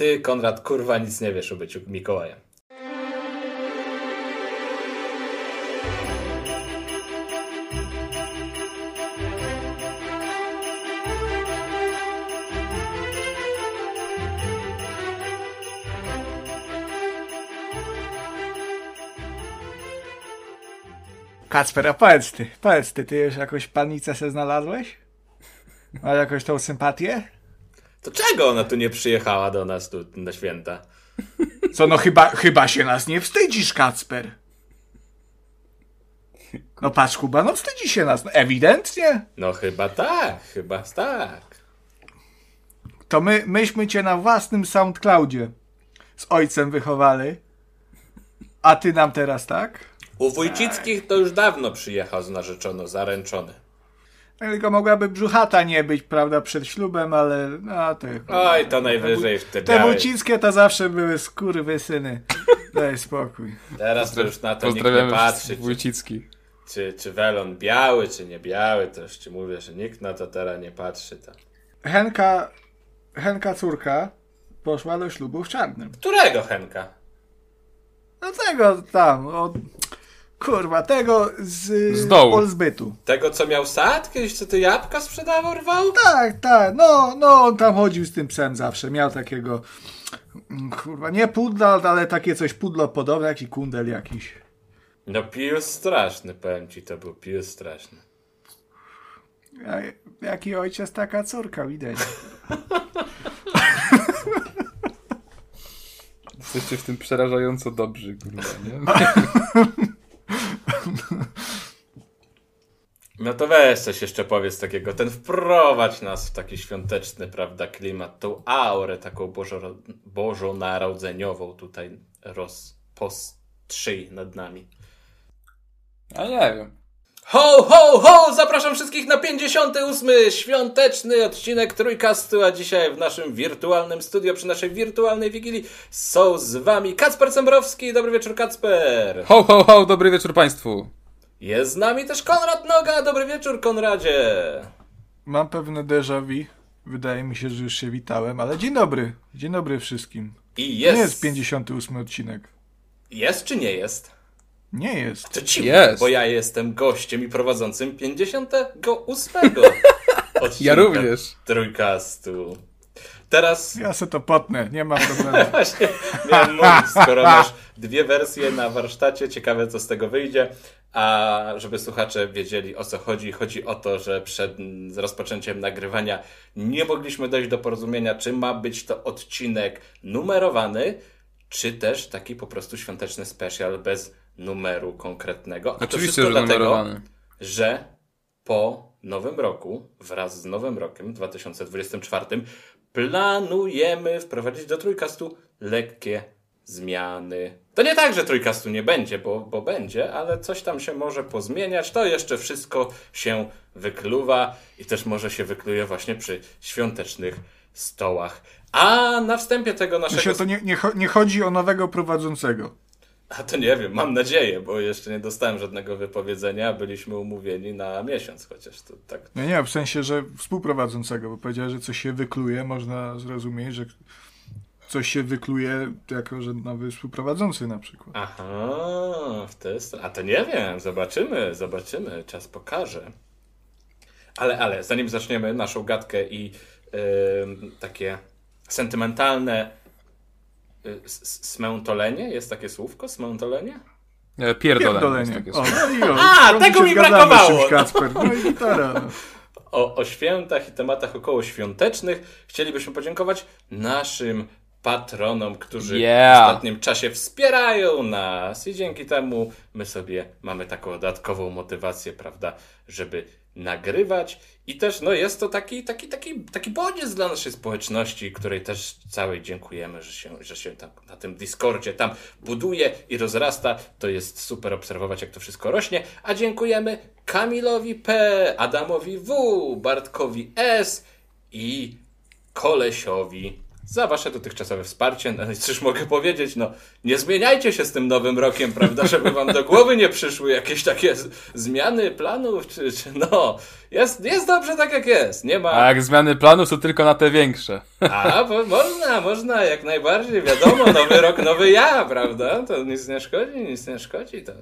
Ty, Konrad, kurwa, nic nie wiesz o byciu Mikołajem. Kacper, a powiedz ty, powiedz ty, ty już jakąś panicę se znalazłeś? Masz jakąś tą sympatię? To czego ona tu nie przyjechała do nas tu na święta? Co no chyba, chyba się nas nie wstydzisz, Kacper. No patrz Kuba, no wstydzi się nas, no, ewidentnie. No chyba tak, chyba tak. To my, myśmy cię na własnym SoundCloudzie z ojcem wychowali. A ty nam teraz tak? U Wójcickich to już dawno przyjechał z narzeczono, zaręczony. Tylko mogłaby brzuchata nie być, prawda, przed ślubem, ale no to... Oj, to najwyżej w te wójcickie to zawsze były skurwysyny. Daj spokój. Teraz to już na to nikt nie patrzy, wszystkich czy, Wójcicki. czy, czy welon biały, czy nie biały, to już ci mówię, że nikt na to teraz nie patrzy. To. Henka, Henka córka poszła do ślubu w czarnym. Którego Henka? No tego tam, od, kurwa, tego z, Z dołu. Polzbytu. Tego, co miał sad? Kiedyś co ty jabłka sprzedawał, rwał? Tak, tak, no, no, on tam chodził z tym psem zawsze, miał takiego, mm, kurwa, nie pudla, ale takie coś pudlo podobne, jakiś kundel jakiś. No pius straszny, powiem ci, to był pius straszny. A, jaki ojciec, taka córka, widać. Jesteście w tym przerażająco dobrzy, kurwa, nie? No to weź coś jeszcze powiedz takiego, ten wprowadź nas w taki świąteczny, prawda, klimat, tą aurę taką bożo, bożonarodzeniową tutaj rozpostrzyj nad nami. A nie wiem. Ho, ho, ho! Zapraszam wszystkich na 58. świąteczny odcinek Trójkastu, a dzisiaj w naszym wirtualnym studio, przy naszej wirtualnej wigilii są z wami Kacper Cembrowski. Dobry wieczór, Kacper. Ho, ho, ho, dobry wieczór Państwu. Jest z nami też Konrad Noga. Dobry wieczór, Konradzie. Mam pewne déjà vu, wydaje mi się, że już się witałem, ale dzień dobry, dzień dobry wszystkim. I Nie jest. jest 58 odcinek. Jest czy nie jest? Nie jest. To ci, Jest. bo ja jestem gościem i prowadzącym 58. odcinka Ja również. Trójkastu. Teraz Ja se to potnę, nie ma problemu. Właśnie miałem mówić, skoro masz dwie wersje na warsztacie, ciekawe co z tego wyjdzie. A żeby słuchacze wiedzieli o co chodzi, chodzi o to, że przed rozpoczęciem nagrywania nie mogliśmy dojść do porozumienia, czy ma być to odcinek numerowany, czy też taki po prostu świąteczny special bez numeru konkretnego. A to Oczywiście, wszystko że dlatego, numerowany. że po nowym roku, wraz z nowym rokiem 2024, planujemy wprowadzić do trójkastu lekkie zmiany. To nie tak, że trójkastu nie będzie, bo, bo będzie, ale coś tam się może pozmieniać. To jeszcze wszystko się wykluwa i też może się wykluje właśnie przy świątecznych stołach. A na wstępie tego naszego. Myślę, to nie, nie, nie chodzi o nowego prowadzącego. A to nie wiem, mam nadzieję, bo jeszcze nie dostałem żadnego wypowiedzenia, byliśmy umówieni na miesiąc, chociaż to tak Nie, nie, w sensie, że współprowadzącego, bo powiedziałeś, że coś się wykluje, można zrozumieć, że coś się wykluje jako, że nowy współprowadzący na przykład. Aha, w stronę. A to nie wiem, zobaczymy, zobaczymy, czas pokaże. Ale, ale, zanim zaczniemy naszą gadkę i ym, takie sentymentalne smętolenie, jest takie słówko, smętolenie? E. Pierdolenie. jest takie O, słowo. no i o, A, tego mi brakowało. Kacper. No i gitara. No. o, o świętach i tematach okołoświątecznych chcielibyśmy podziękować naszym patronom, którzy Yeah. w ostatnim czasie wspierają nas i dzięki temu my sobie mamy taką dodatkową motywację, prawda, żeby nagrywać i też no jest to taki, taki, taki, taki bodziec dla naszej społeczności, której też całej dziękujemy, że się, że się tam na tym Discordzie tam buduje i rozrasta. To jest super obserwować, jak to wszystko rośnie. A dziękujemy Kamilowi P, Adamowi W, Bartkowi S i Kolesiowi za wasze dotychczasowe wsparcie. No i cóż mogę powiedzieć, no nie zmieniajcie się z tym nowym rokiem, prawda, żeby wam do głowy nie przyszły jakieś takie zmiany planów, czy, czy no, jest, jest dobrze tak jak jest, nie ma... A jak zmiany planów są tylko na te większe. A, bo można, można, jak najbardziej, wiadomo, nowy rok, nowy ja, prawda? To nic nie szkodzi, nic nie szkodzi. To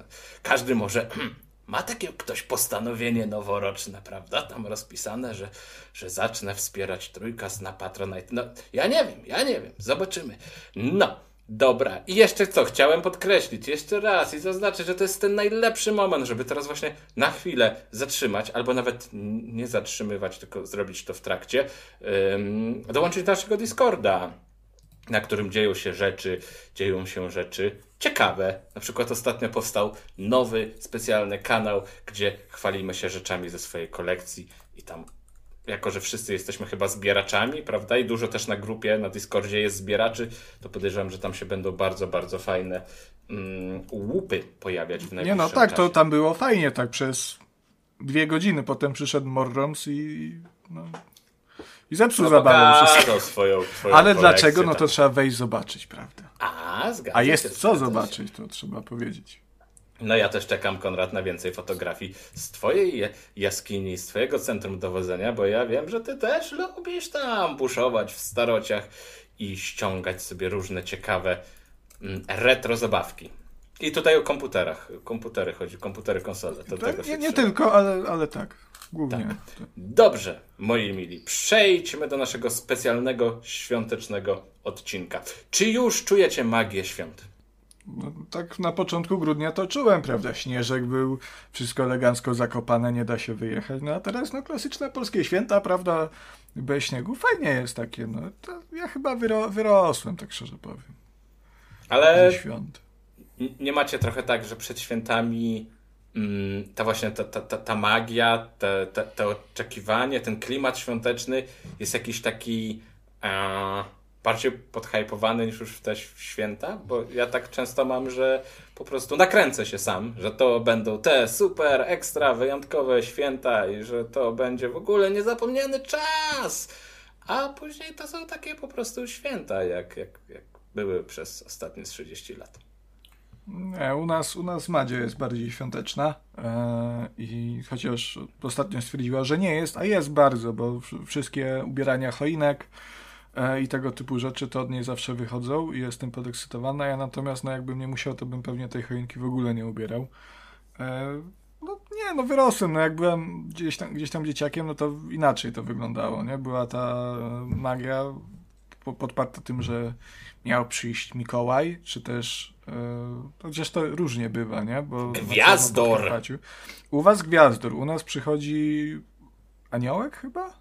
każdy może, ma takie ktoś postanowienie noworoczne, prawda? Tam rozpisane, że, że zacznę wspierać trójkast na Patronite. No, ja nie wiem, ja nie wiem, zobaczymy. No. Dobra, i jeszcze co, chciałem podkreślić jeszcze raz i zaznaczyć, że to jest ten najlepszy moment, żeby teraz właśnie na chwilę zatrzymać, albo nawet nie zatrzymywać, tylko zrobić to w trakcie, dołączyć do naszego Discorda, na którym dzieją się rzeczy, dzieją się rzeczy ciekawe. Na przykład ostatnio powstał nowy, specjalny kanał, gdzie chwalimy się rzeczami ze swojej kolekcji i tam jako że wszyscy jesteśmy chyba zbieraczami, prawda? I dużo też na grupie, na Discordzie jest zbieraczy, to podejrzewam, że tam się będą bardzo, bardzo fajne mm, łupy pojawiać w Nie najbliższym no, tak, to czasie. tam było fajnie, tak przez dwie godziny. Potem przyszedł Morroms i no, i zepsuł No, zabawę wszystko. pokazał swoją, swoją Ale kolekcję, dlaczego? No tak. to trzeba wejść zobaczyć, prawda? A, zgadza A się, jest co się. zobaczyć, to trzeba powiedzieć. No ja też czekam, Konrad, na więcej fotografii z twojej je- jaskini, z twojego centrum dowodzenia, bo ja wiem, że ty też lubisz tam buszować w starociach i ściągać sobie różne ciekawe mm, retro zabawki. I tutaj o komputerach. Komputery chodzi, komputery, konsole. To się Nie, nie tylko, ale, ale tak. Głównie. Tak. Dobrze, moi mili, przejdźmy do naszego specjalnego świątecznego odcinka. Czy już czujecie magię świąt? No, tak na początku grudnia to czułem, prawda? Śnieżek był, wszystko elegancko zakopane, nie da się wyjechać. No a teraz no klasyczne polskie święta, prawda? Bez śniegu. Fajnie jest takie, no. Ja chyba wyro wyrosłem, tak szczerze powiem. Ale Ze świąt. Nie macie trochę tak, że przed świętami ta właśnie ta, ta, ta, ta magia, te, te, te oczekiwanie, ten klimat świąteczny jest jakiś taki e, bardziej podhypowany niż już w te święta? Bo ja tak często mam, że po prostu nakręcę się sam, że to będą te super, ekstra, wyjątkowe święta i że to będzie w ogóle niezapomniany czas. A później to są takie po prostu święta, jak, jak, jak były przez ostatnie 30 lat. Nie, u nas, u nas Madzia jest bardziej świąteczna e, i chociaż ostatnio stwierdziła, że nie jest, a jest bardzo, bo wsz- wszystkie ubierania choinek e, i tego typu rzeczy to od niej zawsze wychodzą i jestem podekscytowana. Ja natomiast, no jakbym nie musiał, to bym pewnie tej choinki w ogóle nie ubierał. E, no nie, no wyrosłem, no jak byłem gdzieś tam, gdzieś tam dzieciakiem, no to inaczej to wyglądało, nie? Była ta magia podparta tym, że miał przyjść Mikołaj, czy też e, chociaż to różnie bywa, nie? Bo Gwiazdor! U was gwiazdor, u nas przychodzi aniołek chyba?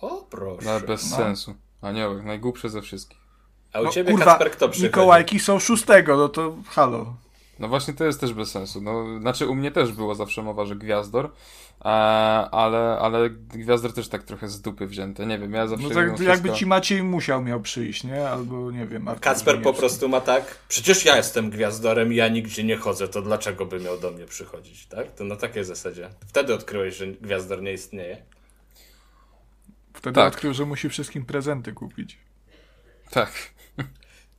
O, proszę. Ale bez no. sensu. Aniołek, najgłupszy ze wszystkich. A u No, ciebie, kurwa, Kacper, kto przychodzi? Mikołajki są szóstego, no to halo. No właśnie to jest też bez sensu. No, znaczy u mnie też było zawsze mowa, że Gwiazdor, e, ale, ale Gwiazdor też tak trochę z dupy wzięte. Nie wiem, ja zawsze No tak jakby wszystko- ci Maciej musiał miał przyjść, nie? Albo nie wiem. Artur Kacper po prostu ma tak, przecież ja jestem gwiazdorem i ja nigdzie nie chodzę, to dlaczego by miał do mnie przychodzić, tak? To na takiej zasadzie. Wtedy odkryłeś, że gwiazdor nie istnieje. Wtedy Tak. odkrył, że musi wszystkim prezenty kupić. Tak.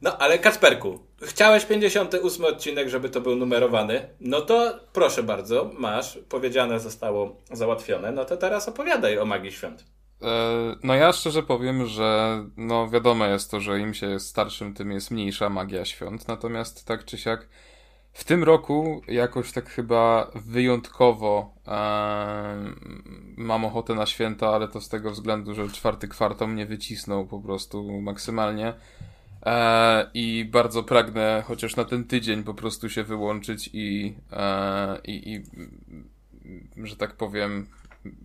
No, ale Kacperku, chciałeś 58 odcinek, żeby to był numerowany, no to proszę bardzo, masz, powiedziane zostało załatwione, no to teraz opowiadaj o magii świąt. E, No ja szczerze powiem, że no wiadomo jest to, że im się jest starszym, tym jest mniejsza magia świąt. Natomiast tak czy siak w tym roku jakoś tak chyba wyjątkowo e, mam ochotę na święta, ale to z tego względu, że czwarty kwartał mnie wycisnął po prostu maksymalnie. E, I bardzo pragnę chociaż na ten tydzień po prostu się wyłączyć i, e, i, i że tak powiem,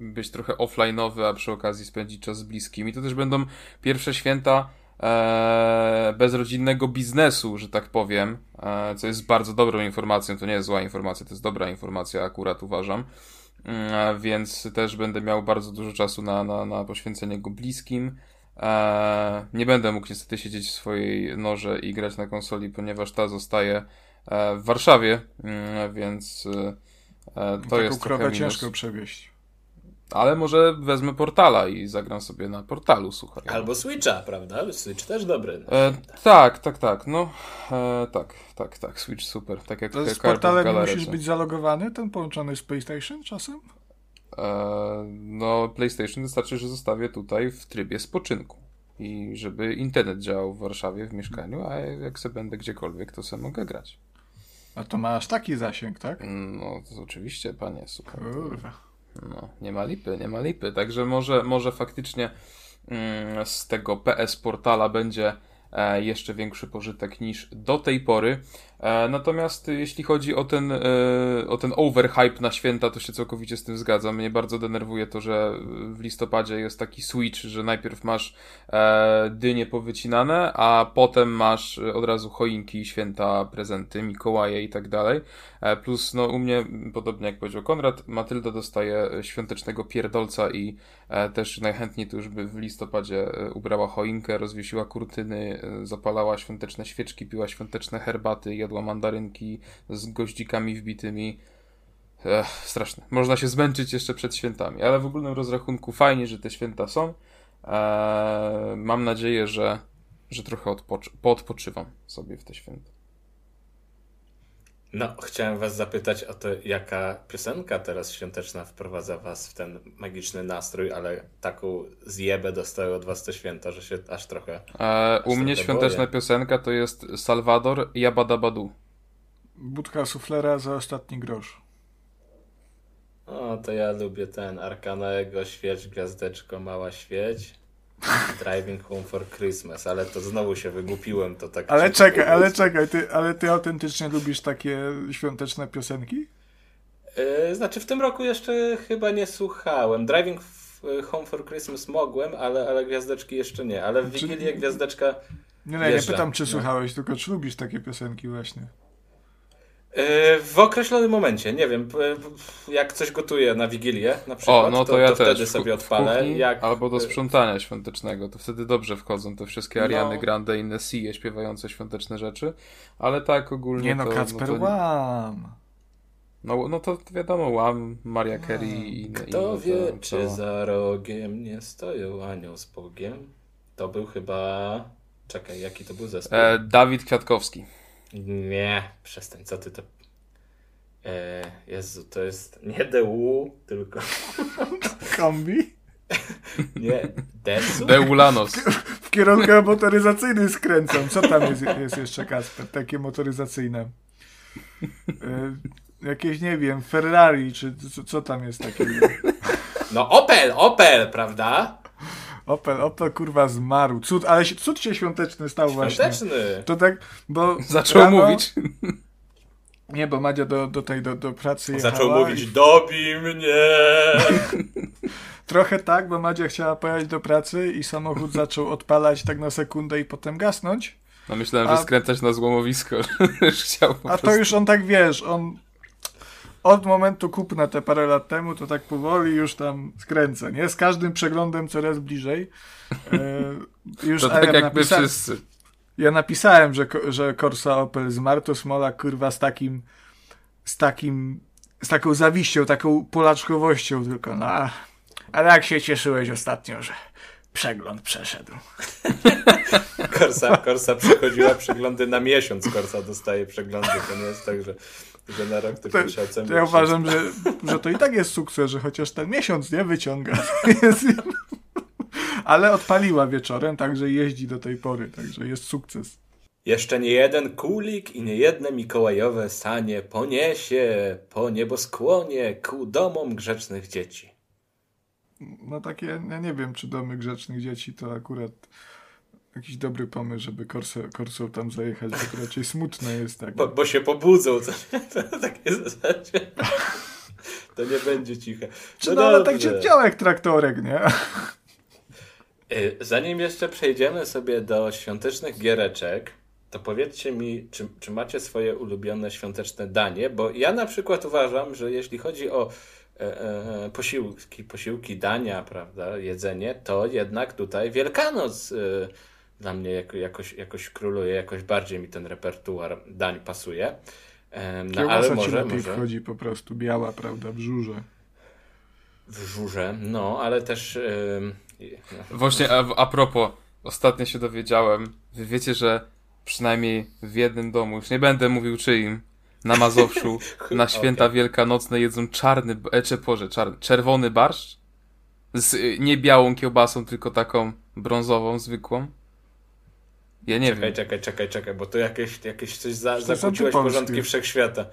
być trochę offline'owy, a przy okazji spędzić czas z bliskimi. To też będą pierwsze święta e, bezrodzinnego biznesu, że tak powiem, e, co jest bardzo dobrą informacją. To nie jest zła informacja, to jest dobra informacja, akurat uważam. Mm, Więc też będę miał bardzo dużo czasu na, na, na poświęcenie go bliskim. Nie będę mógł niestety siedzieć w swojej norze i grać na konsoli, ponieważ ta zostaje e, w Warszawie, mm, więc e, e, to Taką jest trochę minus. ciężko przewieźć. Ale może wezmę portala i zagram sobie na portalu, słuchaj. Albo Switcha, prawda? Switch też dobry. E, tak, tak, tak. No, e, tak, tak, tak. Switch super. Tak jak To z portalem musisz być zalogowany, ten połączony z PlayStation czasem? E, no, PlayStation wystarczy, że zostawię tutaj w trybie spoczynku. I żeby internet działał w Warszawie, w mieszkaniu, a jak sobie będę gdziekolwiek, to sobie mogę grać. A to ma aż taki zasięg, tak? No, to oczywiście, panie, to- Kurwa. No, nie ma lipy, nie ma lipy. Także może, może faktycznie mm, z tego PS portala będzie e, jeszcze większy pożytek niż do tej pory. E, natomiast jeśli chodzi o ten, e, o ten overhype na święta, to się całkowicie z tym zgadzam. Mnie bardzo denerwuje to, że w listopadzie jest taki switch, że najpierw masz e, dynie powycinane, a potem masz od razu choinki, święta, prezenty, Mikołaje i tak dalej. Plus, no u mnie, podobnie jak powiedział Konrad, Matylda dostaje świątecznego pierdolca i też najchętniej to już by w listopadzie ubrała choinkę, rozwiesiła kurtyny, zapalała świąteczne świeczki, piła świąteczne herbaty, jadła mandarynki z goździkami wbitymi. Ech, straszne. Można się zmęczyć jeszcze przed świętami, ale w ogólnym rozrachunku fajnie, że te święta są. E, mam nadzieję, że, że trochę odpoczy- poodpoczywam sobie w te święta. No, chciałem was zapytać o to, jaka piosenka teraz świąteczna wprowadza was w ten magiczny nastrój, ale taką zjebę dostały od was te święta, że się aż trochę... E, u mnie świąteczna boję. piosenka to jest Salvador Jabadabadu. Budka suflera za ostatni grosz. O, to ja lubię ten Arkanaego, świeć, gwiazdeczko, mała świeć. Driving Home for Christmas, ale to znowu się wygłupiłem, to tak... Ale czekaj, ale czekaj, ty, ale ty autentycznie lubisz takie świąteczne piosenki? Yy, znaczy w tym roku jeszcze chyba nie słuchałem. Driving f- Home for Christmas mogłem, ale, ale gwiazdeczki jeszcze nie. Ale w Wigilię gwiazdeczka Nie, nie, nie pytam, czy no. słuchałeś, tylko czy lubisz takie piosenki właśnie. Yy, w określonym momencie, nie wiem, jak coś gotuję na Wigilię na przykład, O, no to, to, ja to też. wtedy sobie odpalę. kuchni Jak, Albo do yy, sprzątania świątecznego, to wtedy dobrze wchodzą te wszystkie No. Ariany Grande i Nessie śpiewające świąteczne rzeczy. Ale tak ogólnie Nie no, to... Kacper no, to, One. no, no to wiadomo, Łam, Maria Carey i inne. Kto inne wie, to, czy za rogiem nie stoją anioł z Bogiem? To był chyba... Czekaj, jaki to był zespół? E, Dawid Kwiatkowski. Nie, przestań, co ty to... E, Jezu, to jest nie DU, tylko Kombi? nie Desu? Deulanos. W kierunku motoryzacyjnym skręcam. Co tam jest, jest jeszcze, Kasper? Takie motoryzacyjne. Y, jakieś, nie wiem, Ferrari, czy co, co tam jest takiego? No Opel, Opel, prawda? Opel, Opel kurwa zmarł. Cud, ale się- cud się świąteczny stał właśnie. Świąteczny. To tak, bo Zaczął rano- mówić. Nie, bo Madzia do, do tej, do, do pracy jechała Zaczął i- mówić, dobij mnie. Trochę tak, bo Madzia chciała pojechać do pracy i samochód zaczął odpalać tak na sekundę i potem gasnąć. No myślałem, A- że skręcać na złomowisko. Chciał po A to prostu. już on tak wiesz, on od momentu kupna te parę lat temu, to tak powoli już tam skręca, nie? Z każdym przeglądem coraz bliżej. E, już To tak ja, jak my napisa- wszyscy. ja napisałem, że, że Corsa Opel zmarł, to Smola kurwa z takim z takim z taką zawiścią, taką polaczkowością tylko, no a- ale jak się cieszyłeś ostatnio, że przegląd przeszedł. Korsa, Korsa przechodziła przeglądy na miesiąc. Korsa dostaje przeglądy. To nie jest tak, że, że na rok To, ocenia. to ja uważam, że, że to i tak jest sukces, że chociaż ten miesiąc nie wyciąga. Jest- Ale odpaliła wieczorem, także jeździ do tej pory, także jest sukces. Jeszcze nie jeden kulik i nie jedne mikołajowe sanie poniesie po nieboskłonie ku domom grzecznych dzieci. No takie, ja nie wiem, czy domy grzecznych dzieci to akurat jakiś dobry pomysł, żeby korsą, korsą tam zajechać, bo to raczej smutne jest tak. Bo, bo się pobudzą. To, to takie zasadzie. To nie będzie ciche. Czy no, ale tak się działa jak traktorek, nie? Y, Zanim jeszcze przejdziemy sobie do świątecznych giereczek, to powiedzcie mi, czy, czy macie swoje ulubione świąteczne danie, bo ja na przykład uważam, że jeśli chodzi o e, e, posiłki, posiłki, dania, prawda, jedzenie, to jednak tutaj Wielkanoc e, dla mnie jako, jakoś, jakoś króluje, jakoś bardziej mi ten repertuar dań pasuje. No Kiełbasa ale ci może, lepiej może... wchodzi po prostu, biała, prawda, w żurze. w żurze, no, ale też... Yy. Właśnie, a, a propos, ostatnio się dowiedziałem, wy wiecie, że przynajmniej w jednym domu, już nie będę mówił czyim, na Mazowszu, na święta okay. wielkanocne jedzą czarny, e, czy, Boże, czarny, czerwony barszcz z y, nie białą kiełbasą, tylko taką brązową, zwykłą. Ja nie czekaj, wiem. Czekaj, czekaj, czekaj, bo to jakieś, jakieś coś za, zakłóciłeś porządki wszechświata.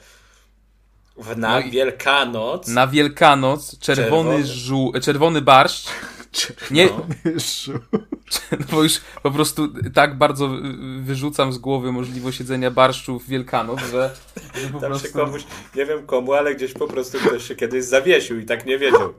W, na no Wielkanoc. Na Wielkanoc czerwony, czerwony. Żu, czerwony barszcz. Nie, no. no bo już po prostu tak bardzo wyrzucam z głowy możliwość jedzenia barszczu w Wielkanoc, że, że po Tam prostu... komuś, nie wiem komu, ale gdzieś po prostu ktoś się kiedyś zawiesił i tak nie wiedział.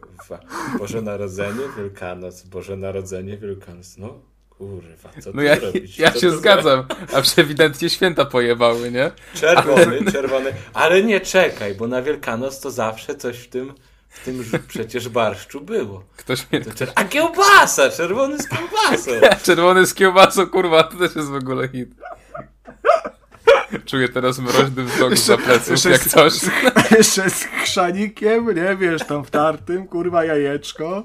Boże Narodzenie, Wielkanoc, Boże Narodzenie, Wielkanoc. No, Kurwa, co no ja, robić? ja się zgadzam, a ewidentnie święta pojebały, nie? Czerwony, czerwony. Ale nie czekaj, bo na Wielkanoc to zawsze coś w tym, w tym przecież barszczu było. Ktoś mnie... Czer... A kiełbasa! Czerwony z kiełbasą! czerwony z kiełbasą, kurwa, to też jest w ogóle hit. Czuję teraz mroźny wzrok za pleców, jak coś. Z, jeszcze z chrzanikiem, nie wiesz, tam wtartym, kurwa, jajeczko.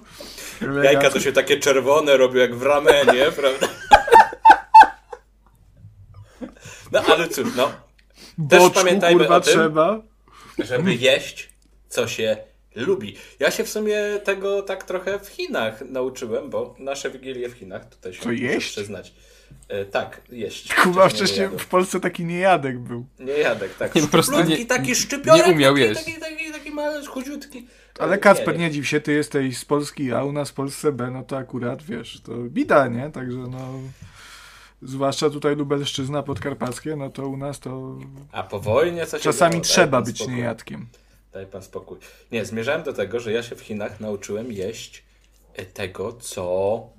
Jajka to się takie czerwone robią jak w ramenie, prawda? No ale cóż, no. Też Boczku, pamiętajmy kurwa, o tym, trzeba. żeby jeść, co się lubi. Ja się w sumie tego tak trochę w Chinach nauczyłem, bo nasze wigilie w Chinach, tutaj się to jeść? przyznać. E, tak, jeść. Kuba wcześniej w Polsce taki niejadek był. Niejadek, tak. Nie, po prostu nie, taki szczypiorek, nie umiał taki, jeść. Taki, taki, taki mały, chudziutki. Ale Kacper, nie dziw się, ty jesteś z Polski A, u nas w Polsce B, no to akurat, wiesz, to bida, nie? Także no... Zwłaszcza tutaj Lubelszczyzna podkarpackie, no to u nas to... A po wojnie co się Czasami działo? trzeba być spokój. niejadkiem. Daj pan spokój. Nie, zmierzałem do tego, że ja się w Chinach nauczyłem jeść tego, co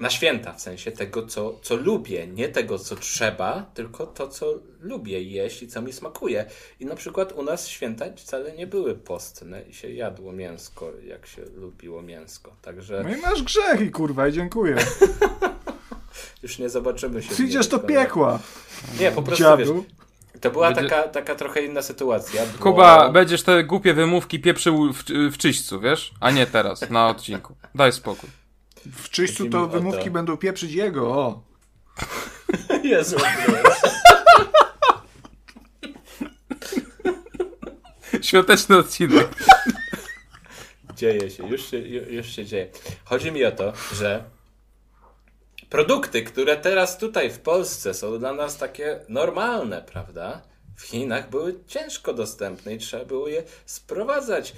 na święta, w sensie tego, co, co lubię, nie tego, co trzeba, tylko to, co lubię jeść i co mi smakuje. I na przykład u nas święta wcale nie były postne i się jadło mięsko, jak się lubiło mięsko. Także... No i masz grzech i kurwa, i dziękuję. Już nie zobaczymy się. Idziesz do piekła. Nie, po prostu Dziadu. wiesz, to była Będzie... taka, taka trochę inna sytuacja. Bo... Kuba, będziesz te głupie wymówki pieprzył w, w czyśćcu, wiesz? A nie teraz, na odcinku. Daj spokój. W czyśćcu to wymówki będą pieprzyć jego, o. Jezu. Świąteczny odcinek. Dzieje się już, się, już się dzieje. Chodzi mi o to, że produkty, które teraz tutaj w Polsce są dla nas takie normalne, prawda? W Chinach były ciężko dostępne i trzeba było je sprowadzać y,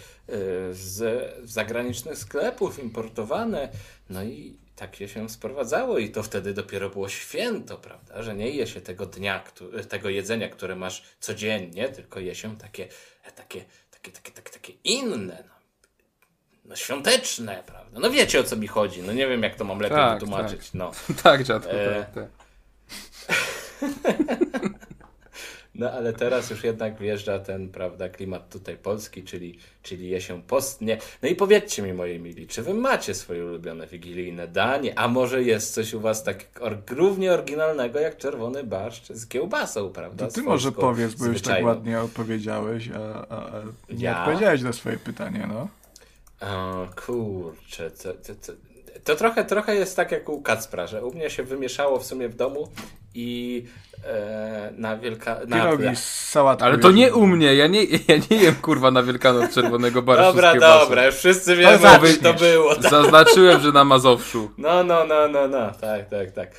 z zagranicznych sklepów, importowane. No i tak się sprowadzało i to wtedy dopiero było święto, prawda? Że nie je się tego dnia, tego jedzenia, które masz codziennie, tylko je się takie, takie, takie, takie, takie, takie inne, no. no świąteczne, prawda? No wiecie o co mi chodzi, no nie wiem jak to mam lepiej tak, wytłumaczyć, tak. no. tak, dziadku, e... tak, tak. No ale teraz już jednak wjeżdża ten, prawda, klimat tutaj polski, czyli, czyli jesień postnie. No i powiedzcie mi, moi mili, czy wy macie swoje ulubione wigilijne danie? A może jest coś u was tak or równie oryginalnego jak czerwony barszcz z kiełbasą, prawda? To ty może powiedz, bo już tak ładnie odpowiedziałeś, a, a, a nie ja? odpowiedziałeś na swoje pytanie, no. O, kurczę, co, co, co. To trochę, trochę jest tak jak u Kacpra, że u mnie się wymieszało w sumie w domu i e, na wielka... Na, Pierogi z sałatką. Ale to nie u mnie, ja nie, ja nie jem kurwa na Wielkanoc czerwonego barszczu Dobra, dobra, już wszyscy wiemy, to, to było. Tak. Zaznaczyłem, że na Mazowszu. No, no, no, no, no, tak, tak, tak.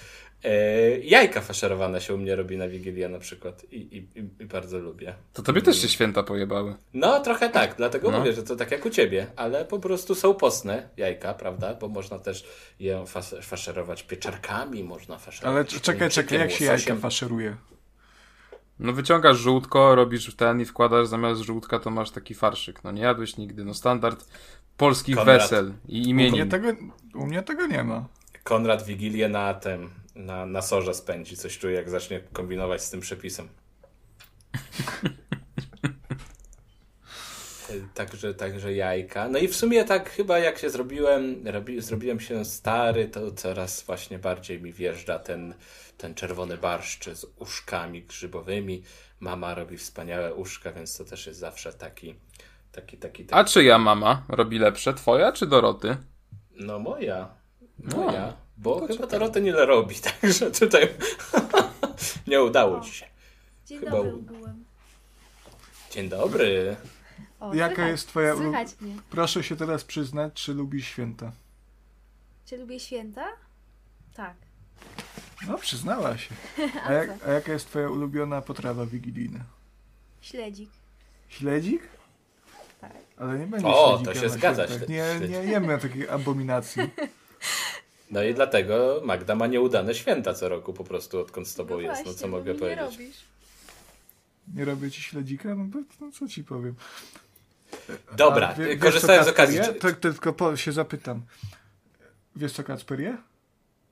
E, jajka faszerowane się u mnie robi na Wigilię na przykład i, i, i bardzo lubię. To tobie też się święta pojebały. No, trochę tak, dlatego no. mówię, że to tak jak u ciebie, ale po prostu są postne jajka, prawda? Bo można też je faszerować pieczarkami, można faszerować. Ale czekaj, czekaj, jak się jajka faszeruje? No wyciągasz żółtko, robisz ten i wkładasz zamiast żółtka to masz taki farszyk. No nie jadłeś nigdy, no standard polskich Konrad. wesel i imienin. U mnie, tego, u mnie tego nie ma. Konrad Wigilię na tym, na, na sorze spędzi. Coś czuję, jak zacznie kombinować z tym przepisem. Także, także jajka. No i w sumie tak chyba jak się zrobiłem, robi, zrobiłem się stary, to coraz właśnie bardziej mi wjeżdża ten, ten czerwony barszcz z uszkami grzybowymi. Mama robi wspaniałe uszka, więc to też jest zawsze taki Taki, taki, taki. A czyja mama robi lepsze? Twoja czy Doroty? No moja. No. Bo To chyba. Dorota niewiele robi, także tutaj nie udało ci się. Dzień Chyba dobry. Dzień dobry. O, Jaka słychać, jest twoja Słychać mnie. Proszę się teraz przyznać, czy lubisz święta. Czy lubię święta? Tak. No, przyznała się. A, jak, a jaka jest twoja ulubiona potrawa wigilijna? Śledzik. Śledzik? Tak. Ale nie będzie O, to się zgadza, Nie, nie jemy takiej abominacji. No i dlatego Magda ma nieudane święta co roku po prostu, odkąd z tobą no jest. właśnie, No co bo mogę mi powiedzieć? Nie robisz. Nie robię ci śledzika? No, to, no co ci powiem. Dobra, A wie- korzystając z okazji. Je? To, tylko po, się zapytam. Wiesz co Kacper je? Na,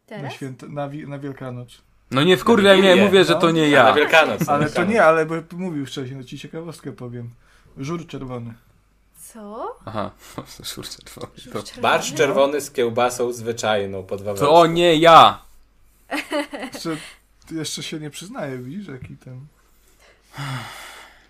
Teraz? święta, na, na Wielkanoc. No nie wkurwiaj mnie, mówię, że no. to nie na ja. Wielkanoc. na Ale to Wielkanoc. nie, ale bo mówił wcześniej, no ci ciekawostkę powiem. Żur czerwony. Co? Aha, to, to, Żółć czerwony? czerwony z kiełbasą zwyczajną pod wawelską. to nie ja! Jeszcze, ty jeszcze się nie przyznaje, widzisz, jaki ten...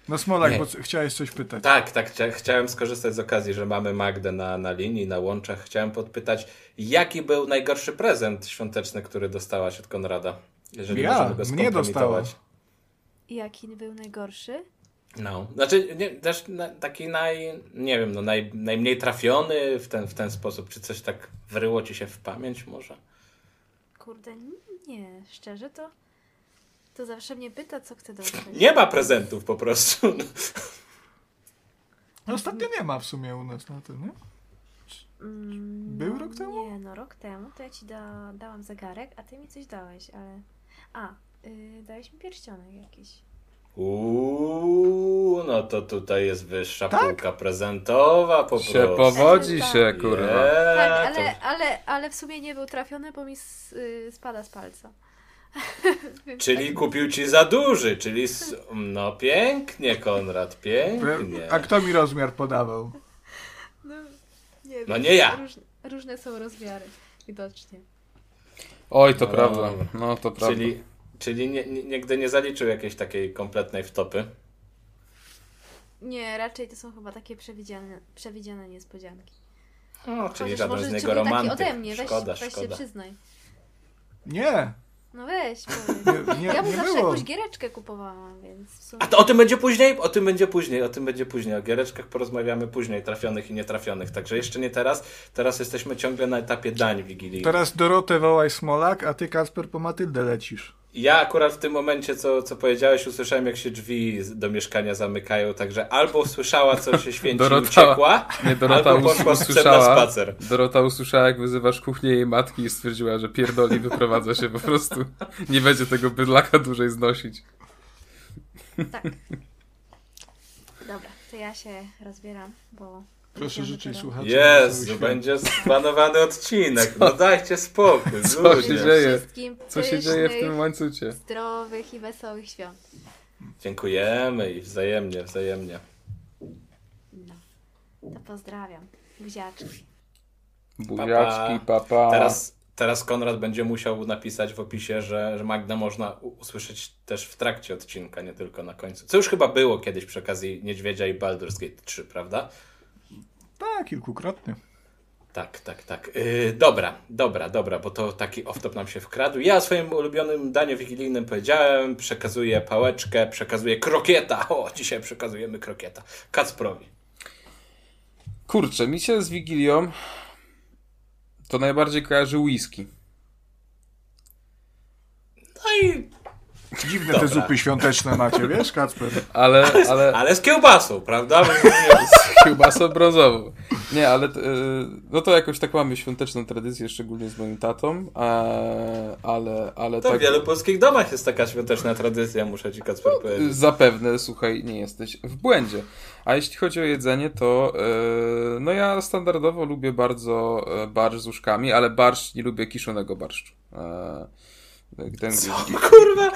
No Smolak, Nie. bo chciałeś coś pytać. Tak, tak. Chcia, chciałem skorzystać z okazji, że mamy Magdę na, na linii, na łączach. Chciałem podpytać, jaki był najgorszy prezent świąteczny, który dostałaś od Konrada? Jeżeli Ja, go mnie. I Jaki był najgorszy? No, znaczy nie, też na, taki naj, nie wiem, no naj, najmniej trafiony w ten, w ten sposób. Czy coś tak wryło ci się w pamięć może? Kurde, nie. Szczerze to... To zawsze mnie pyta, co chcę dostać. Nie ma prezentów po prostu. No, ostatnio nie ma w sumie u nas na tym, nie? Mm, Był no rok temu? Nie, no rok temu to ja ci da, dałam zegarek, a ty mi coś dałeś, ale... A, yy, dałeś mi pierścionek jakiś. Uuu, no to tutaj jest wyższa Tak? półka prezentowa po się prostu. powodzi Tak. się, kurwa. Nie, Tak, to- ale, ale, ale w sumie nie był trafiony, bo mi s, y, spada z palca. Czyli kupił ci za duży, czyli s- no pięknie Konrad, pięknie. A kto mi rozmiar podawał? No, nie, No wiem, nie ja. Róż, różne są rozmiary, widocznie. Oj, to No prawda. No to prawda. Czyli, czyli nie, nigdy nie zaliczył jakiejś takiej kompletnej wtopy. Nie, raczej to są chyba takie przewidziane, przewidziane niespodzianki. No, czyli Chociaż żaden może z niego był taki romantyk. ode mnie, weź, szkoda, weź się przyznaj. Nie, No weź, powiedz. nie, nie, Ja mu nie zawsze było. jakąś giereczkę kupowałam, więc sumie... A to o tym będzie później? O tym będzie później, o tym będzie później. O giereczkach porozmawiamy później, trafionych i nietrafionych. Także jeszcze nie teraz. Teraz jesteśmy ciągle na etapie dań wigilijnych. Teraz Dorotę wołaj Smolak, a ty Kacper po Matyldę lecisz. Ja akurat w tym momencie, co, co powiedziałeś, usłyszałem, jak się drzwi do mieszkania zamykają, także albo usłyszała, co się święci i Dorota- uciekła, Nie, Dorota albo poszła psem na usłyszała, spacer. Dorota usłyszała, jak wyzywasz kuchnię jej matki i stwierdziła, że pierdoli, wyprowadza się po prostu. Nie będzie tego bydlaka dłużej znosić. Tak. Dobra, to ja się rozbieram, bo... Proszę życzyć słuchaczom. Wesołych będzie splanowany odcinek. No dajcie spokój, Co ludzie. się dzieje? Wszystkim Co się dzieje w tym łańcucie? zdrowych i wesołych świąt. Dziękujemy i wzajemnie, wzajemnie. No, to pozdrawiam. Buziaczki. Buziaczki, papa. Teraz, teraz Konrad będzie musiał napisać w opisie, że, że Magda można usłyszeć też w trakcie odcinka, nie tylko na końcu. Co już chyba było kiedyś przy okazji Niedźwiedzia i Baldur's Gate 3, prawda? Tak, kilkukrotnie. Tak, tak, tak. Yy, dobra, dobra, dobra, bo to taki off-top nam się wkradł. Ja o swoim ulubionym daniu wigilijnym powiedziałem, przekazuję pałeczkę, przekazuję krokieta. O, dzisiaj przekazujemy krokieta. Kacprowi. Kurczę, mi się z Wigilią to najbardziej kojarzy whisky. No i... Dziwne Dobra. te zupy świąteczne macie, wiesz, Kacper? Ale, ale Ale z kiełbasą, prawda? z kiełbasą brązową. Nie, ale t- y, no to jakoś tak mamy świąteczną tradycję, szczególnie z moim tatą, e, ale, ale To tak... w wielu polskich domach jest taka świąteczna tradycja, muszę ci Kacper powiedzieć. Zapewne, słuchaj, nie jesteś w błędzie. A jeśli chodzi o jedzenie, to e, no ja standardowo lubię bardzo e, barszcz z uszkami, ale barszcz nie lubię kiszonego barszczu. Ten Kurwa,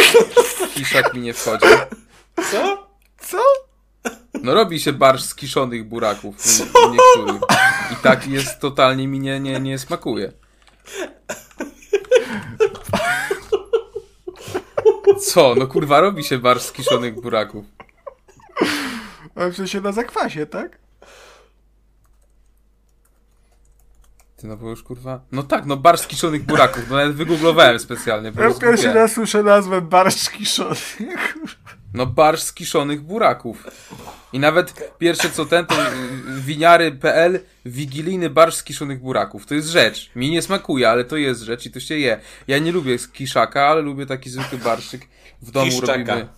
kiszak mi nie wchodzi. co? Co? No robi się barszcz z kiszonych buraków u niektórych. I tak jest totalnie mi nie, nie, nie smakuje. Co? No kurwa, robi się barszcz z kiszonych buraków. Ale w sensie na zakwasie, tak? Ty no bo już kurwa. No tak, no barszcz kiszonych buraków. No nawet wygooglowałem specjalnie. Po Ja pierwszy raz słyszę nazwę barszcz kiszony. No barszcz z kiszonych buraków. I nawet pierwsze co ten, to y, winiary.pl wigilijny barszcz z kiszonych buraków. To jest rzecz. Mi nie smakuje, ale to jest rzecz i to się je. Ja nie lubię z kiszaka, ale lubię taki zwykły barszczyk. W domu Kiszczaka. robimy...